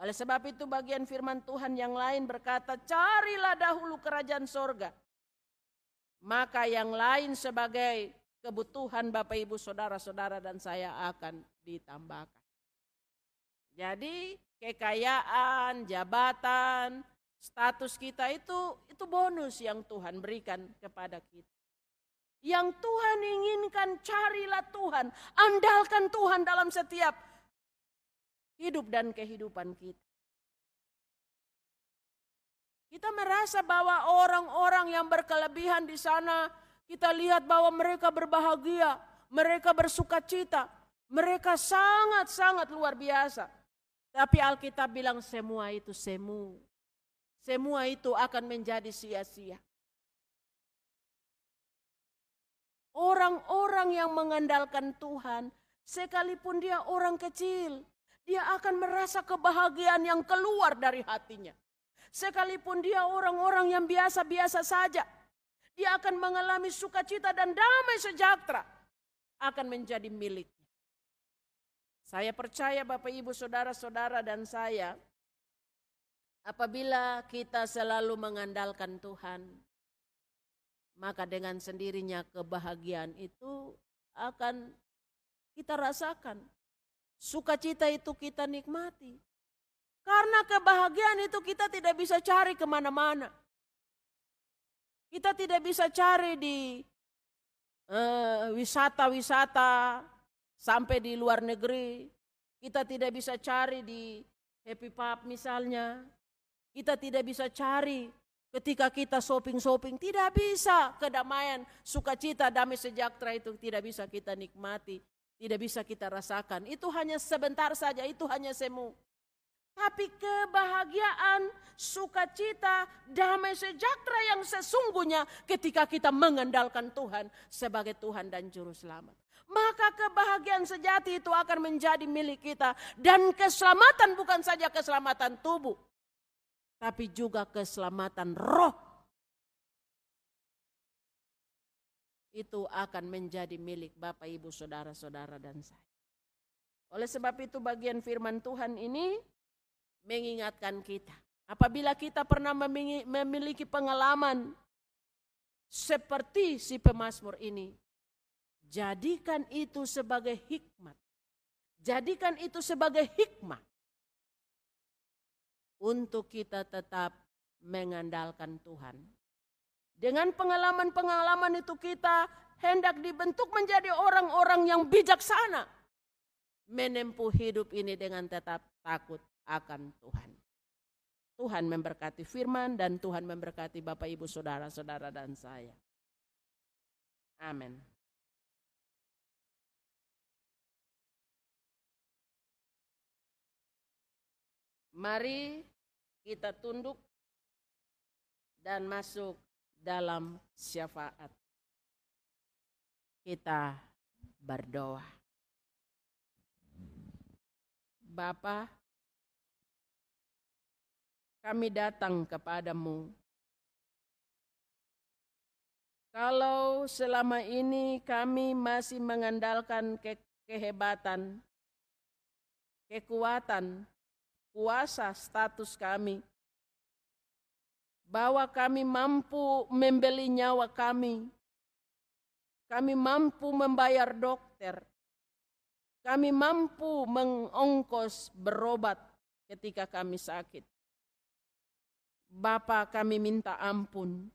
Oleh sebab itu bagian firman Tuhan yang lain berkata, carilah dahulu kerajaan sorga maka yang lain sebagai kebutuhan Bapak Ibu Saudara-saudara dan saya akan ditambahkan. Jadi kekayaan, jabatan, status kita itu itu bonus yang Tuhan berikan kepada kita. Yang Tuhan inginkan carilah Tuhan, andalkan Tuhan dalam setiap hidup dan kehidupan kita. Kita merasa bahwa orang-orang yang berkelebihan di sana, kita lihat bahwa mereka berbahagia, mereka bersuka cita, mereka sangat-sangat luar biasa. Tapi Alkitab bilang semua itu semu. Semua itu akan menjadi sia-sia. Orang-orang yang mengandalkan Tuhan, sekalipun dia orang kecil, dia akan merasa kebahagiaan yang keluar dari hatinya. Sekalipun dia orang-orang yang biasa-biasa saja, dia akan mengalami sukacita dan damai sejahtera akan menjadi miliknya. Saya percaya Bapak Ibu Saudara-saudara dan saya apabila kita selalu mengandalkan Tuhan maka dengan sendirinya kebahagiaan itu akan kita rasakan. Sukacita itu kita nikmati. Karena kebahagiaan itu kita tidak bisa cari ke mana-mana. Kita tidak bisa cari di eh, wisata-wisata sampai di luar negeri. Kita tidak bisa cari di Happy Pub misalnya. Kita tidak bisa cari ketika kita shopping-shopping. Tidak bisa kedamaian, sukacita, damai sejahtera itu tidak bisa kita nikmati. Tidak bisa kita rasakan. Itu hanya sebentar saja, itu hanya semu. Tapi kebahagiaan, sukacita, damai sejahtera yang sesungguhnya ketika kita mengandalkan Tuhan sebagai Tuhan dan Juru Selamat. Maka kebahagiaan sejati itu akan menjadi milik kita. Dan keselamatan bukan saja keselamatan tubuh. Tapi juga keselamatan roh. Itu akan menjadi milik Bapak, Ibu, Saudara-saudara dan saya. Oleh sebab itu bagian firman Tuhan ini mengingatkan kita. Apabila kita pernah memiliki pengalaman seperti si pemazmur ini, jadikan itu sebagai hikmat. Jadikan itu sebagai hikmat untuk kita tetap mengandalkan Tuhan. Dengan pengalaman-pengalaman itu kita hendak dibentuk menjadi orang-orang yang bijaksana. Menempuh hidup ini dengan tetap takut akan Tuhan. Tuhan memberkati firman dan Tuhan memberkati Bapak Ibu Saudara-saudara dan saya. Amin. Mari kita tunduk dan masuk dalam syafaat. Kita berdoa. Bapa, kami datang kepadamu. Kalau selama ini kami masih mengandalkan ke kehebatan, kekuatan, kuasa status kami, bahwa kami mampu membeli nyawa kami, kami mampu membayar dokter, kami mampu mengongkos berobat ketika kami sakit. Bapa kami minta ampun.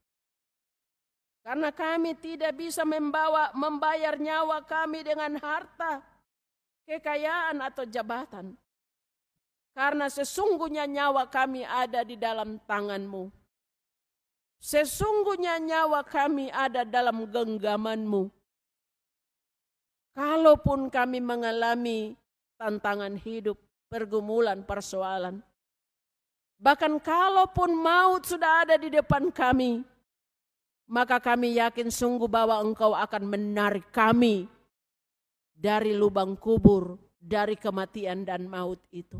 Karena kami tidak bisa membawa membayar nyawa kami dengan harta, kekayaan atau jabatan. Karena sesungguhnya nyawa kami ada di dalam tanganmu. Sesungguhnya nyawa kami ada dalam genggamanmu. Kalaupun kami mengalami tantangan hidup, pergumulan, persoalan. Bahkan kalaupun maut sudah ada di depan kami, maka kami yakin sungguh bahwa engkau akan menarik kami dari lubang kubur, dari kematian dan maut itu.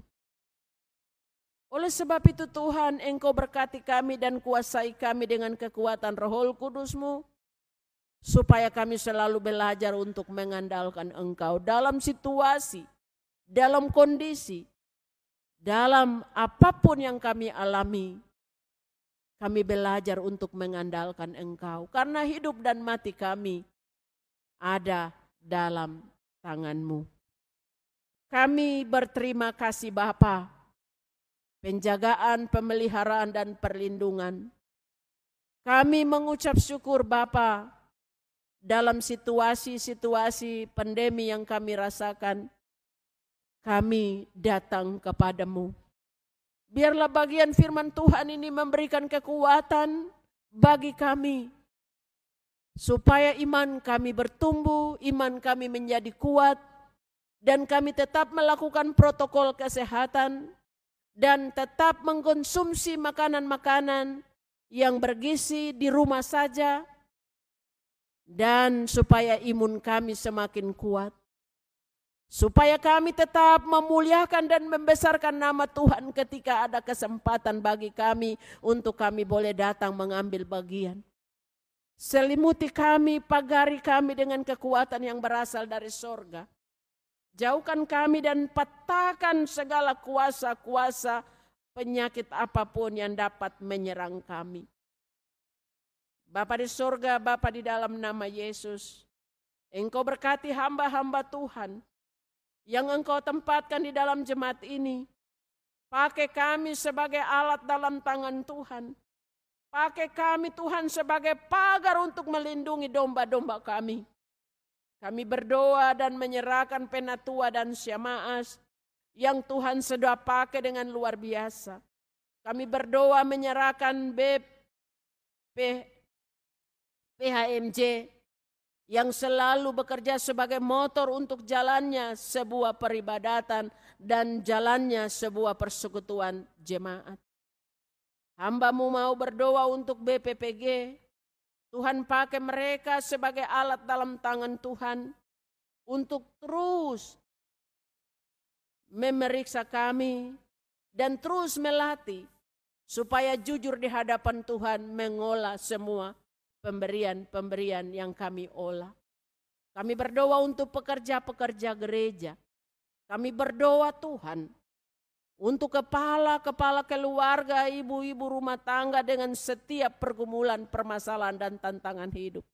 Oleh sebab itu Tuhan engkau berkati kami dan kuasai kami dengan kekuatan roh kudusmu supaya kami selalu belajar untuk mengandalkan Engkau dalam situasi, dalam kondisi, dalam apa pun yang kami alami. Kami belajar untuk mengandalkan Engkau karena hidup dan mati kami ada dalam tanganmu. Kami berterima kasih Bapa, penjagaan, pemeliharaan dan perlindungan. Kami mengucap syukur Bapa dalam situasi-situasi pandemi yang kami rasakan, kami datang kepadamu. Biarlah bagian firman Tuhan ini memberikan kekuatan bagi kami. Supaya iman kami bertumbuh, iman kami menjadi kuat, dan kami tetap melakukan protokol kesehatan, dan tetap mengkonsumsi makanan-makanan yang bergizi di rumah saja, dan supaya imun kami semakin kuat. Supaya kami tetap memuliakan dan membesarkan nama Tuhan ketika ada kesempatan bagi kami untuk kami boleh datang mengambil bagian. Selimuti kami, pagari kami dengan kekuatan yang berasal dari sorga. Jauhkan kami dan patahkan segala kuasa-kuasa penyakit apa pun yang dapat menyerang kami. Bapa di surga, Bapa di dalam nama Yesus. Engkau berkati hamba-hamba Tuhan yang engkau tempatkan di dalam jemaat ini. Pakai kami sebagai alat dalam tangan Tuhan. Pakai kami Tuhan sebagai pagar untuk melindungi domba-domba kami. Kami berdoa dan menyerahkan penatua dan syamaas yang Tuhan sudah pakai dengan luar biasa. Kami berdoa menyerahkan BP yang selalu bekerja sebagai motor untuk jalannya sebuah peribadatan dan jalannya sebuah persekutuan jemaat. Hambamu mau berdoa untuk BPPG. Tuhan pakai mereka sebagai alat dalam tangan Tuhan untuk terus memeriksa kami dan terus melatih supaya jujur di hadapan Tuhan mengolah semua pemberian-pemberian yang kami olah. Kami berdoa untuk pekerja-pekerja gereja. Kami berdoa Tuhan untuk kepala-kepala keluarga, ibu-ibu rumah tangga dengan setiap pergumulan, permasalahan dan tantangan hidup.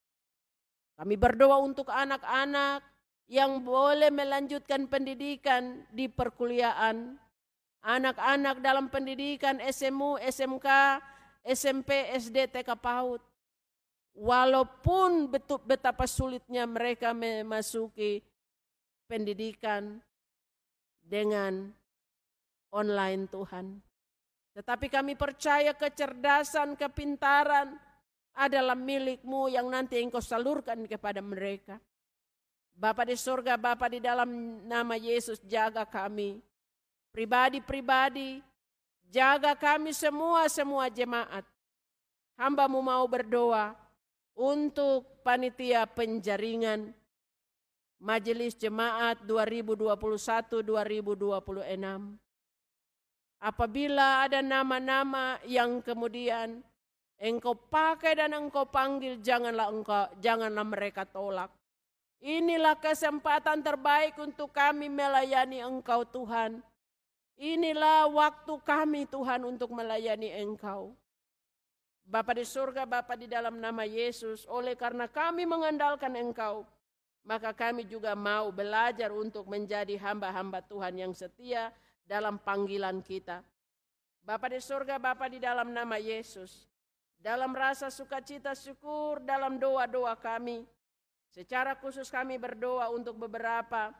Kami berdoa untuk anak-anak yang boleh melanjutkan pendidikan di perkuliahan, anak-anak dalam pendidikan SMU, SMK, SMP, SD, TK PAUD. Walaupun betul betapa sulitnya mereka memasuki pendidikan dengan online Tuhan. Tetapi kami percaya kecerdasan, kepintaran adalah milikmu yang nanti engkau salurkan kepada mereka. Bapa di surga, Bapa di dalam nama Yesus jaga kami. Pribadi-pribadi, jaga kami semua-semua jemaat. Hambamu mau berdoa untuk panitia penjaringan Majelis Jemaat 2021-2026. Apabila ada nama-nama yang kemudian engkau pakai dan engkau panggil, janganlah engkau janganlah mereka tolak. Inilah kesempatan terbaik untuk kami melayani Engkau Tuhan. Inilah waktu kami Tuhan untuk melayani Engkau. Bapa di surga, Bapa di dalam nama Yesus, oleh karena kami mengandalkan Engkau, maka kami juga mau belajar untuk menjadi hamba-hamba Tuhan yang setia dalam panggilan kita. Bapa di surga, Bapa di dalam nama Yesus, dalam rasa sukacita syukur dalam doa-doa kami, secara khusus kami berdoa untuk beberapa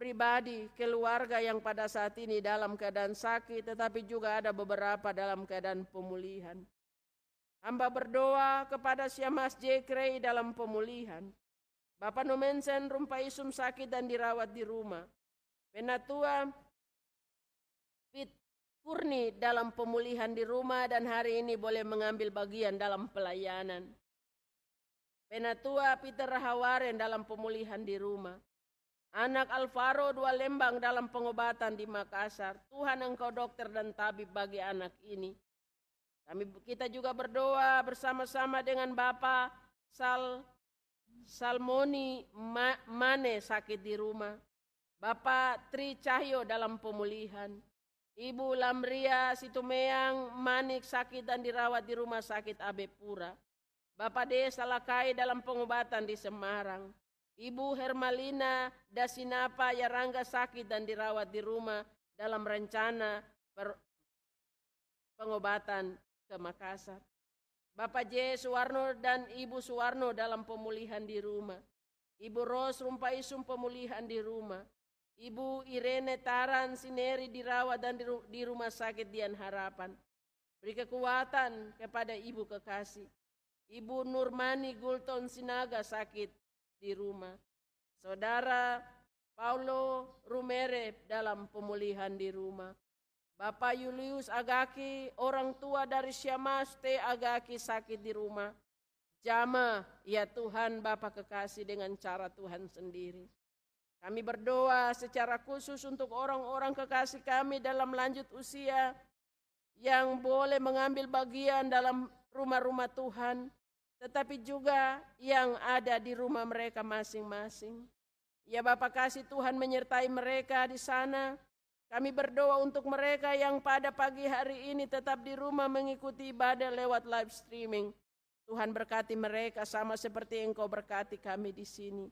pribadi, keluarga yang pada saat ini dalam keadaan sakit, tetapi juga ada beberapa dalam keadaan pemulihan. Hamba berdoa kepada Syamas Jekrei dalam pemulihan. Bapak Nomensen rumpai sum sakit dan dirawat di rumah. Penatua Fit Kurni dalam pemulihan di rumah dan hari ini boleh mengambil bagian dalam pelayanan. Penatua Peter Rahawaren dalam pemulihan di rumah. Anak Alvaro dua lembang dalam pengobatan di Makassar. Tuhan engkau dokter dan tabib bagi anak ini. Kami kita juga berdoa bersama-sama dengan Bapak Sal Salmoni Mane sakit di rumah. Bapak Tri Cahyo dalam pemulihan. Ibu Lamria Situmeang Manik sakit dan dirawat di rumah sakit Abepura. Bapak Desa Lakai dalam pengobatan di Semarang. Ibu Hermalina Dasinapa Yarangga sakit dan dirawat di rumah dalam rencana pengobatan ke Makassar. Bapak J. Suwarno dan Ibu Suwarno dalam pemulihan di rumah. Ibu Ros Rumpaisum pemulihan di rumah. Ibu Irene Taran Sineri dirawat dan di rumah sakit Dian Harapan. Beri kekuatan kepada ibu kekasih. Ibu Nurmani Gulton Sinaga sakit di rumah. Saudara Paulo Rumere dalam pemulihan di rumah. Bapak Julius Agaki, orang tua dari Syamas. Agaki sakit di rumah. Jama, ya Tuhan Bapak kekasih dengan cara Tuhan sendiri. Kami berdoa secara khusus untuk orang-orang kekasih kami dalam lanjut usia yang boleh mengambil bagian dalam rumah-rumah Tuhan, tetapi juga yang ada di rumah mereka masing-masing. Ya Bapak kasih Tuhan menyertai mereka di sana, kami berdoa untuk mereka yang pada pagi hari ini tetap di rumah mengikuti ibadah lewat live streaming. Tuhan berkati mereka sama seperti Engkau berkati kami di sini.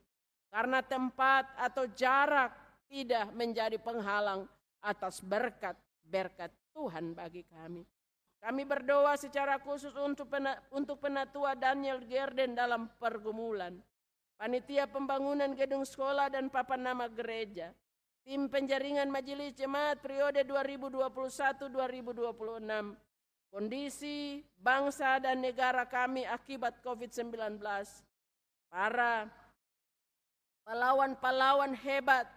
Karena tempat atau jarak tidak menjadi penghalang atas berkat-berkat Tuhan bagi kami. Kami berdoa secara khusus untuk untuk penatua Daniel Gerden dalam pergumulan. Panitia pembangunan gedung sekolah dan papan nama gereja Tim penjaringan Majelis Jemaat periode 2021-2026. Kondisi bangsa dan negara kami akibat COVID-19. Para pahlawan-pahlawan hebat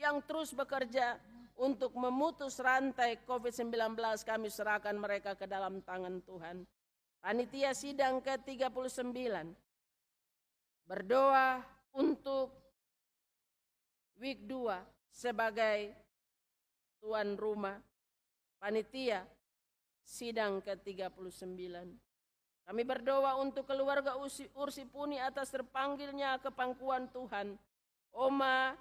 yang terus bekerja untuk memutus rantai COVID-19 kami serahkan mereka ke dalam tangan Tuhan. Panitia sidang ke-39 berdoa untuk week 2 sebagai tuan rumah panitia sidang ke-39. Kami berdoa untuk keluarga Ursipuni atas terpanggilnya ke pangkuan Tuhan. Oma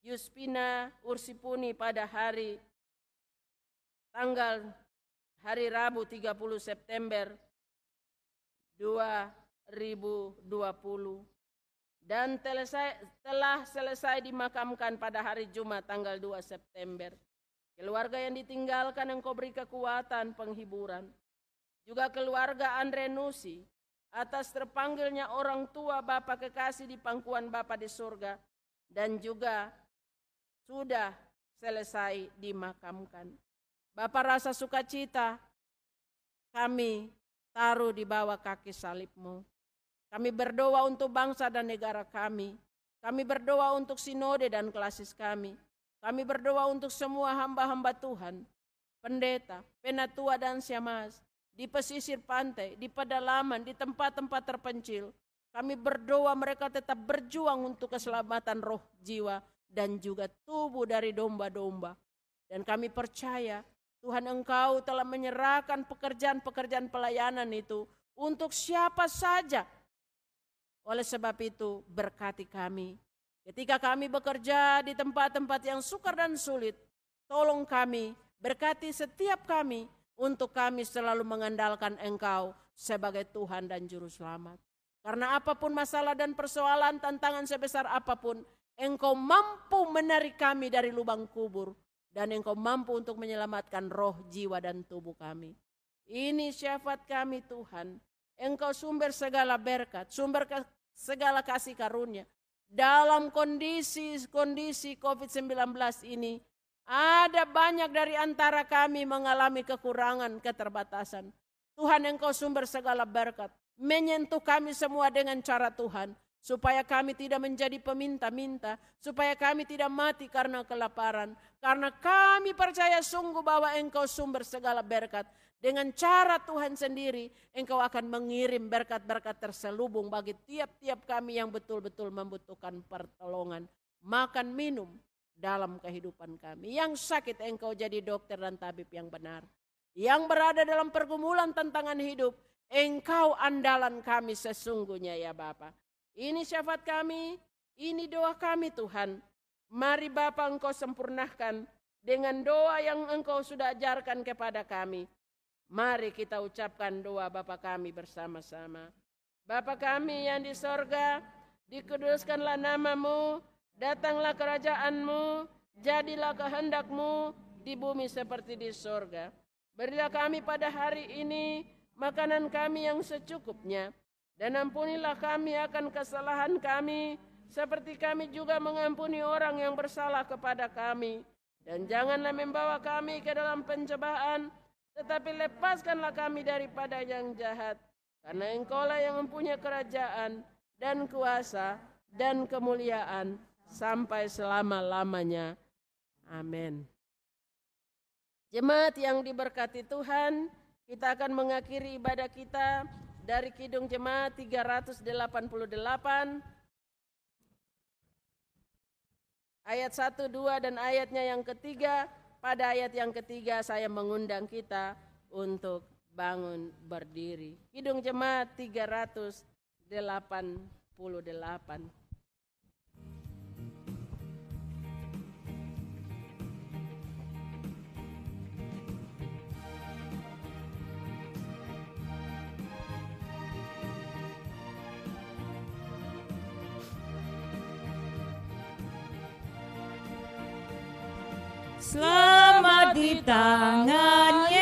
Yuspina Ursipuni pada hari tanggal hari Rabu 30 September 2020 dan telah selesai dimakamkan pada hari Jumat tanggal 2 September. Keluarga yang ditinggalkan engkau beri kekuatan penghiburan. Juga keluarga Andre Nusi atas terpanggilnya orang tua Bapa kekasih di pangkuan Bapa di surga dan juga sudah selesai dimakamkan. Bapa rasa sukacita kami taruh di bawah kaki salibmu. Kami berdoa untuk bangsa dan negara kami. Kami berdoa untuk sinode dan klasis kami. Kami berdoa untuk semua hamba-hamba Tuhan, pendeta, penatua dan siamas, di pesisir pantai, di pedalaman, di tempat-tempat terpencil. Kami berdoa mereka tetap berjuang untuk keselamatan roh, jiwa, dan juga tubuh dari domba-domba. Dan kami percaya Tuhan Engkau telah menyerahkan pekerjaan-pekerjaan pelayanan itu untuk siapa saja. Oleh sebab itu berkati kami. Ketika kami bekerja di tempat-tempat yang sukar dan sulit, tolong kami, berkati setiap kami untuk kami selalu mengandalkan Engkau sebagai Tuhan dan Juru Selamat. Karena apa pun masalah dan persoalan, tantangan sebesar apa pun, Engkau mampu menarik kami dari lubang kubur dan engkau mampu untuk menyelamatkan roh, jiwa, dan tubuh kami. Ini syafaat kami Tuhan. Engkau sumber segala berkat, sumber segala kasih karunia. Dalam kondisi-kondisi COVID-19 ini, ada banyak dari antara kami mengalami kekurangan, keterbatasan. Tuhan engkau sumber segala berkat. Menyentuh kami semua dengan cara Tuhan supaya kami tidak menjadi peminta-minta, supaya kami tidak mati karena kelaparan, karena kami percaya sungguh bahwa Engkau sumber segala berkat. Dengan cara Tuhan sendiri, Engkau akan mengirim berkat-berkat terselubung bagi tiap-tiap kami yang betul-betul membutuhkan pertolongan, makan, minum dalam kehidupan kami. Yang sakit Engkau jadi dokter dan tabib yang benar. Yang berada dalam pergumulan tantangan hidup, Engkau andalan kami sesungguhnya ya Bapak. Ini syafaat kami, ini doa kami Tuhan. Mari Bapa Engkau sempurnakan dengan doa yang Engkau sudah ajarkan kepada kami. Mari kita ucapkan doa Bapa kami bersama-sama. Bapa kami yang di sorga, dikuduskanlah namamu, datanglah kerajaanmu, jadilah kehendakmu di bumi seperti di sorga. Berilah kami pada hari ini makanan kami yang secukupnya dan ampunilah kami akan kesalahan kami, seperti kami juga mengampuni orang yang bersalah kepada kami. Dan janganlah membawa kami ke dalam pencobaan, tetapi lepaskanlah kami daripada yang jahat. Karena engkaulah yang mempunyai kerajaan dan kuasa dan kemuliaan sampai selama-lamanya. Amin. Jemaat yang diberkati Tuhan, kita akan mengakhiri ibadah kita dari Kidung Jemaat 388 ayat 1, 2 dan ayatnya yang ketiga. Pada ayat yang ketiga saya mengundang kita untuk bangun berdiri. Kidung Jemaat 388. Selamat di tangan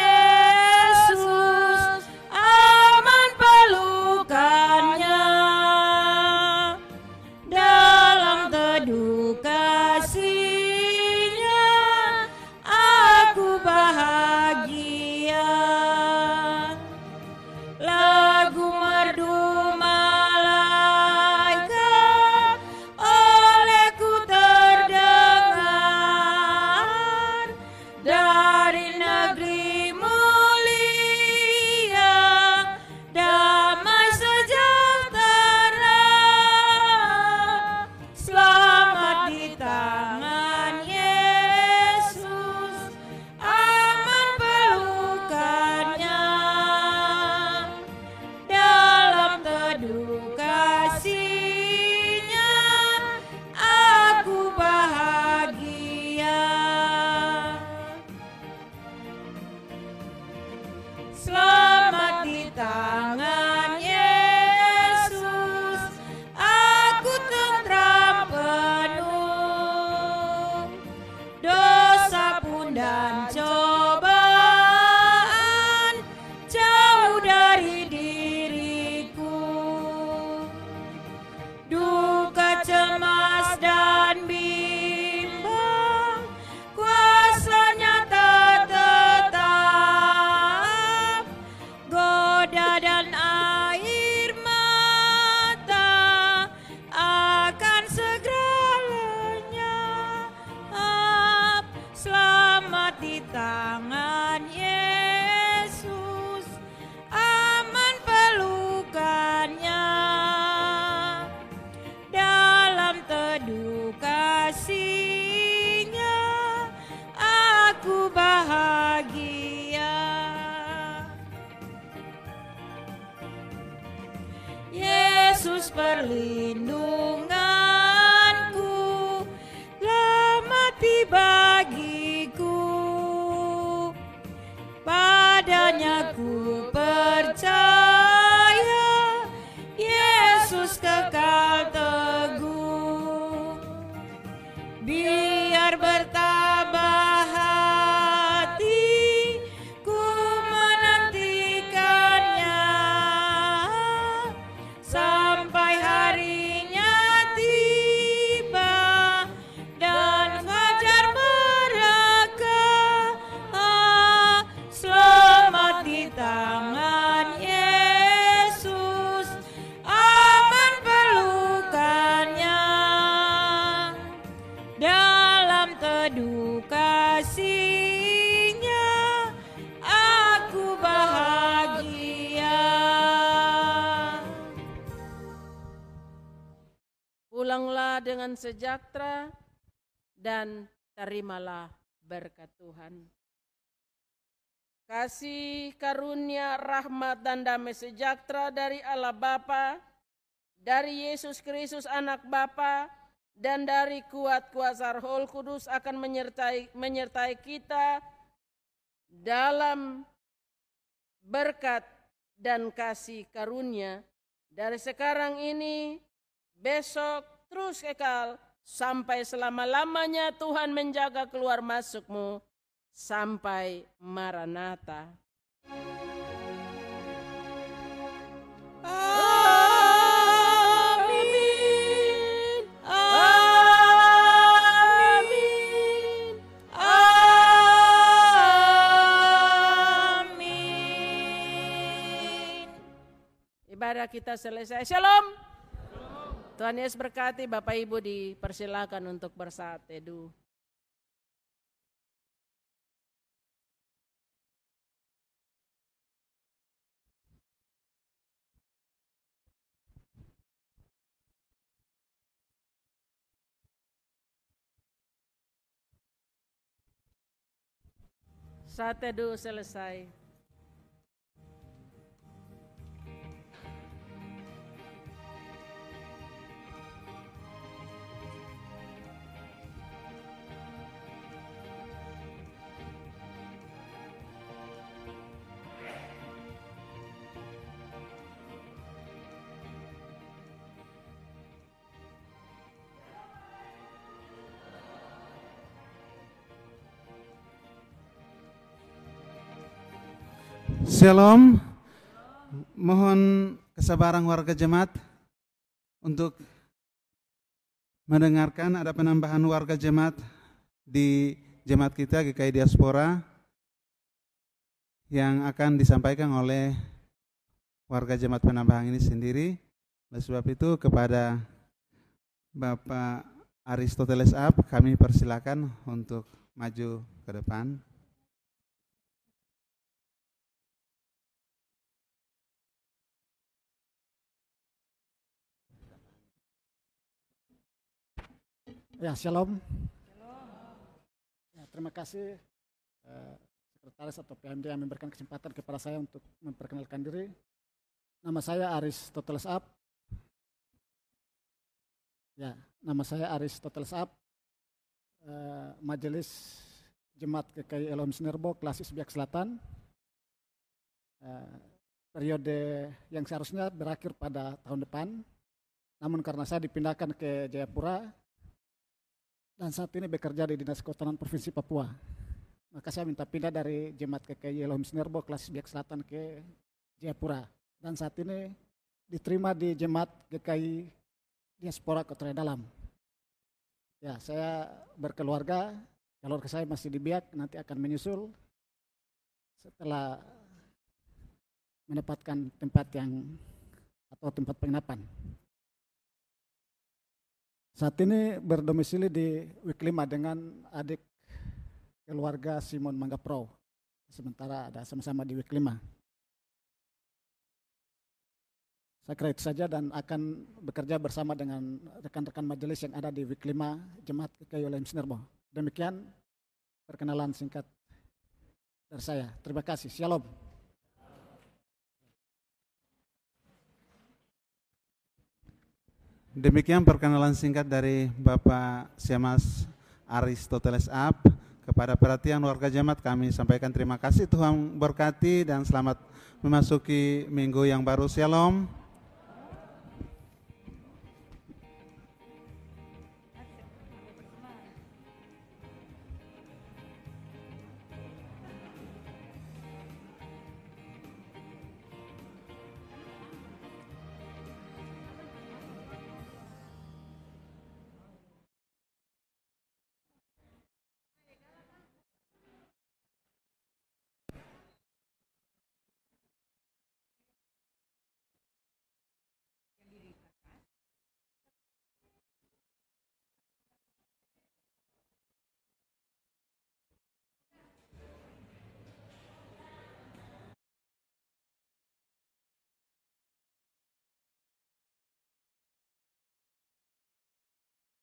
kasihnya aku bahagia. Pulanglah dengan sejahtera dan terimalah berkat Tuhan. Kasih karunia, rahmat, dan damai sejahtera dari Allah Bapa, dari Yesus Kristus anak Bapa, dan dari kuat kuasa Roh Kudus akan menyertai menyertai kita dalam berkat dan kasih karunia dari sekarang ini besok terus kekal sampai selama-lamanya Tuhan menjaga keluar masukmu sampai Maranatha. Amin. Ibadah kita selesai. Shalom. Tuhan Yesus berkati Bapak Ibu dipersilakan untuk bersaat teduh. Saat teduh selesai. Shalom. Mohon kesabaran warga jemaat untuk mendengarkan ada penambahan warga jemaat di jemaat kita GKI Diaspora yang akan disampaikan oleh warga jemaat penambahan ini sendiri. Oleh sebab itu kepada Bapak Aristoteles Ab kami persilakan untuk maju ke depan. Ya, shalom. Ya, terima kasih eh, sekretaris atau PMD yang memberikan kesempatan kepada saya untuk memperkenalkan diri. Nama saya Aris Toteles Up. Ya, nama saya Aris Toteles Up. Eh, Majelis Jemaat GKI Elohim Sinerbo, Klasis Biak Selatan. Eh, periode yang seharusnya berakhir pada tahun depan. Namun karena saya dipindahkan ke Jayapura, dan saat ini bekerja di Dinas Kehutanan Provinsi Papua. Maka saya minta pindah dari Jemaat KKI Elohim Sinerbo kelas Biak Selatan ke Jayapura. Dan saat ini diterima di Jemaat GKI Diaspora Kota Dalam. Ya, saya berkeluarga, keluarga saya masih di Biak, nanti akan menyusul setelah mendapatkan tempat yang atau tempat penginapan. Saat ini berdomisili di Wiklima dengan adik keluarga Simon Manggapro. Sementara ada sama-sama di Wiklima. Saya kira itu saja dan akan bekerja bersama dengan rekan-rekan majelis yang ada di Wiklima Jemaat KKI Olim Sinerbo. Demikian perkenalan singkat dari saya. Terima kasih. Shalom. Demikian perkenalan singkat dari Bapak Siamas Aristoteles Ab. Kepada perhatian warga jemaat kami sampaikan terima kasih Tuhan berkati dan selamat memasuki minggu yang baru. Shalom.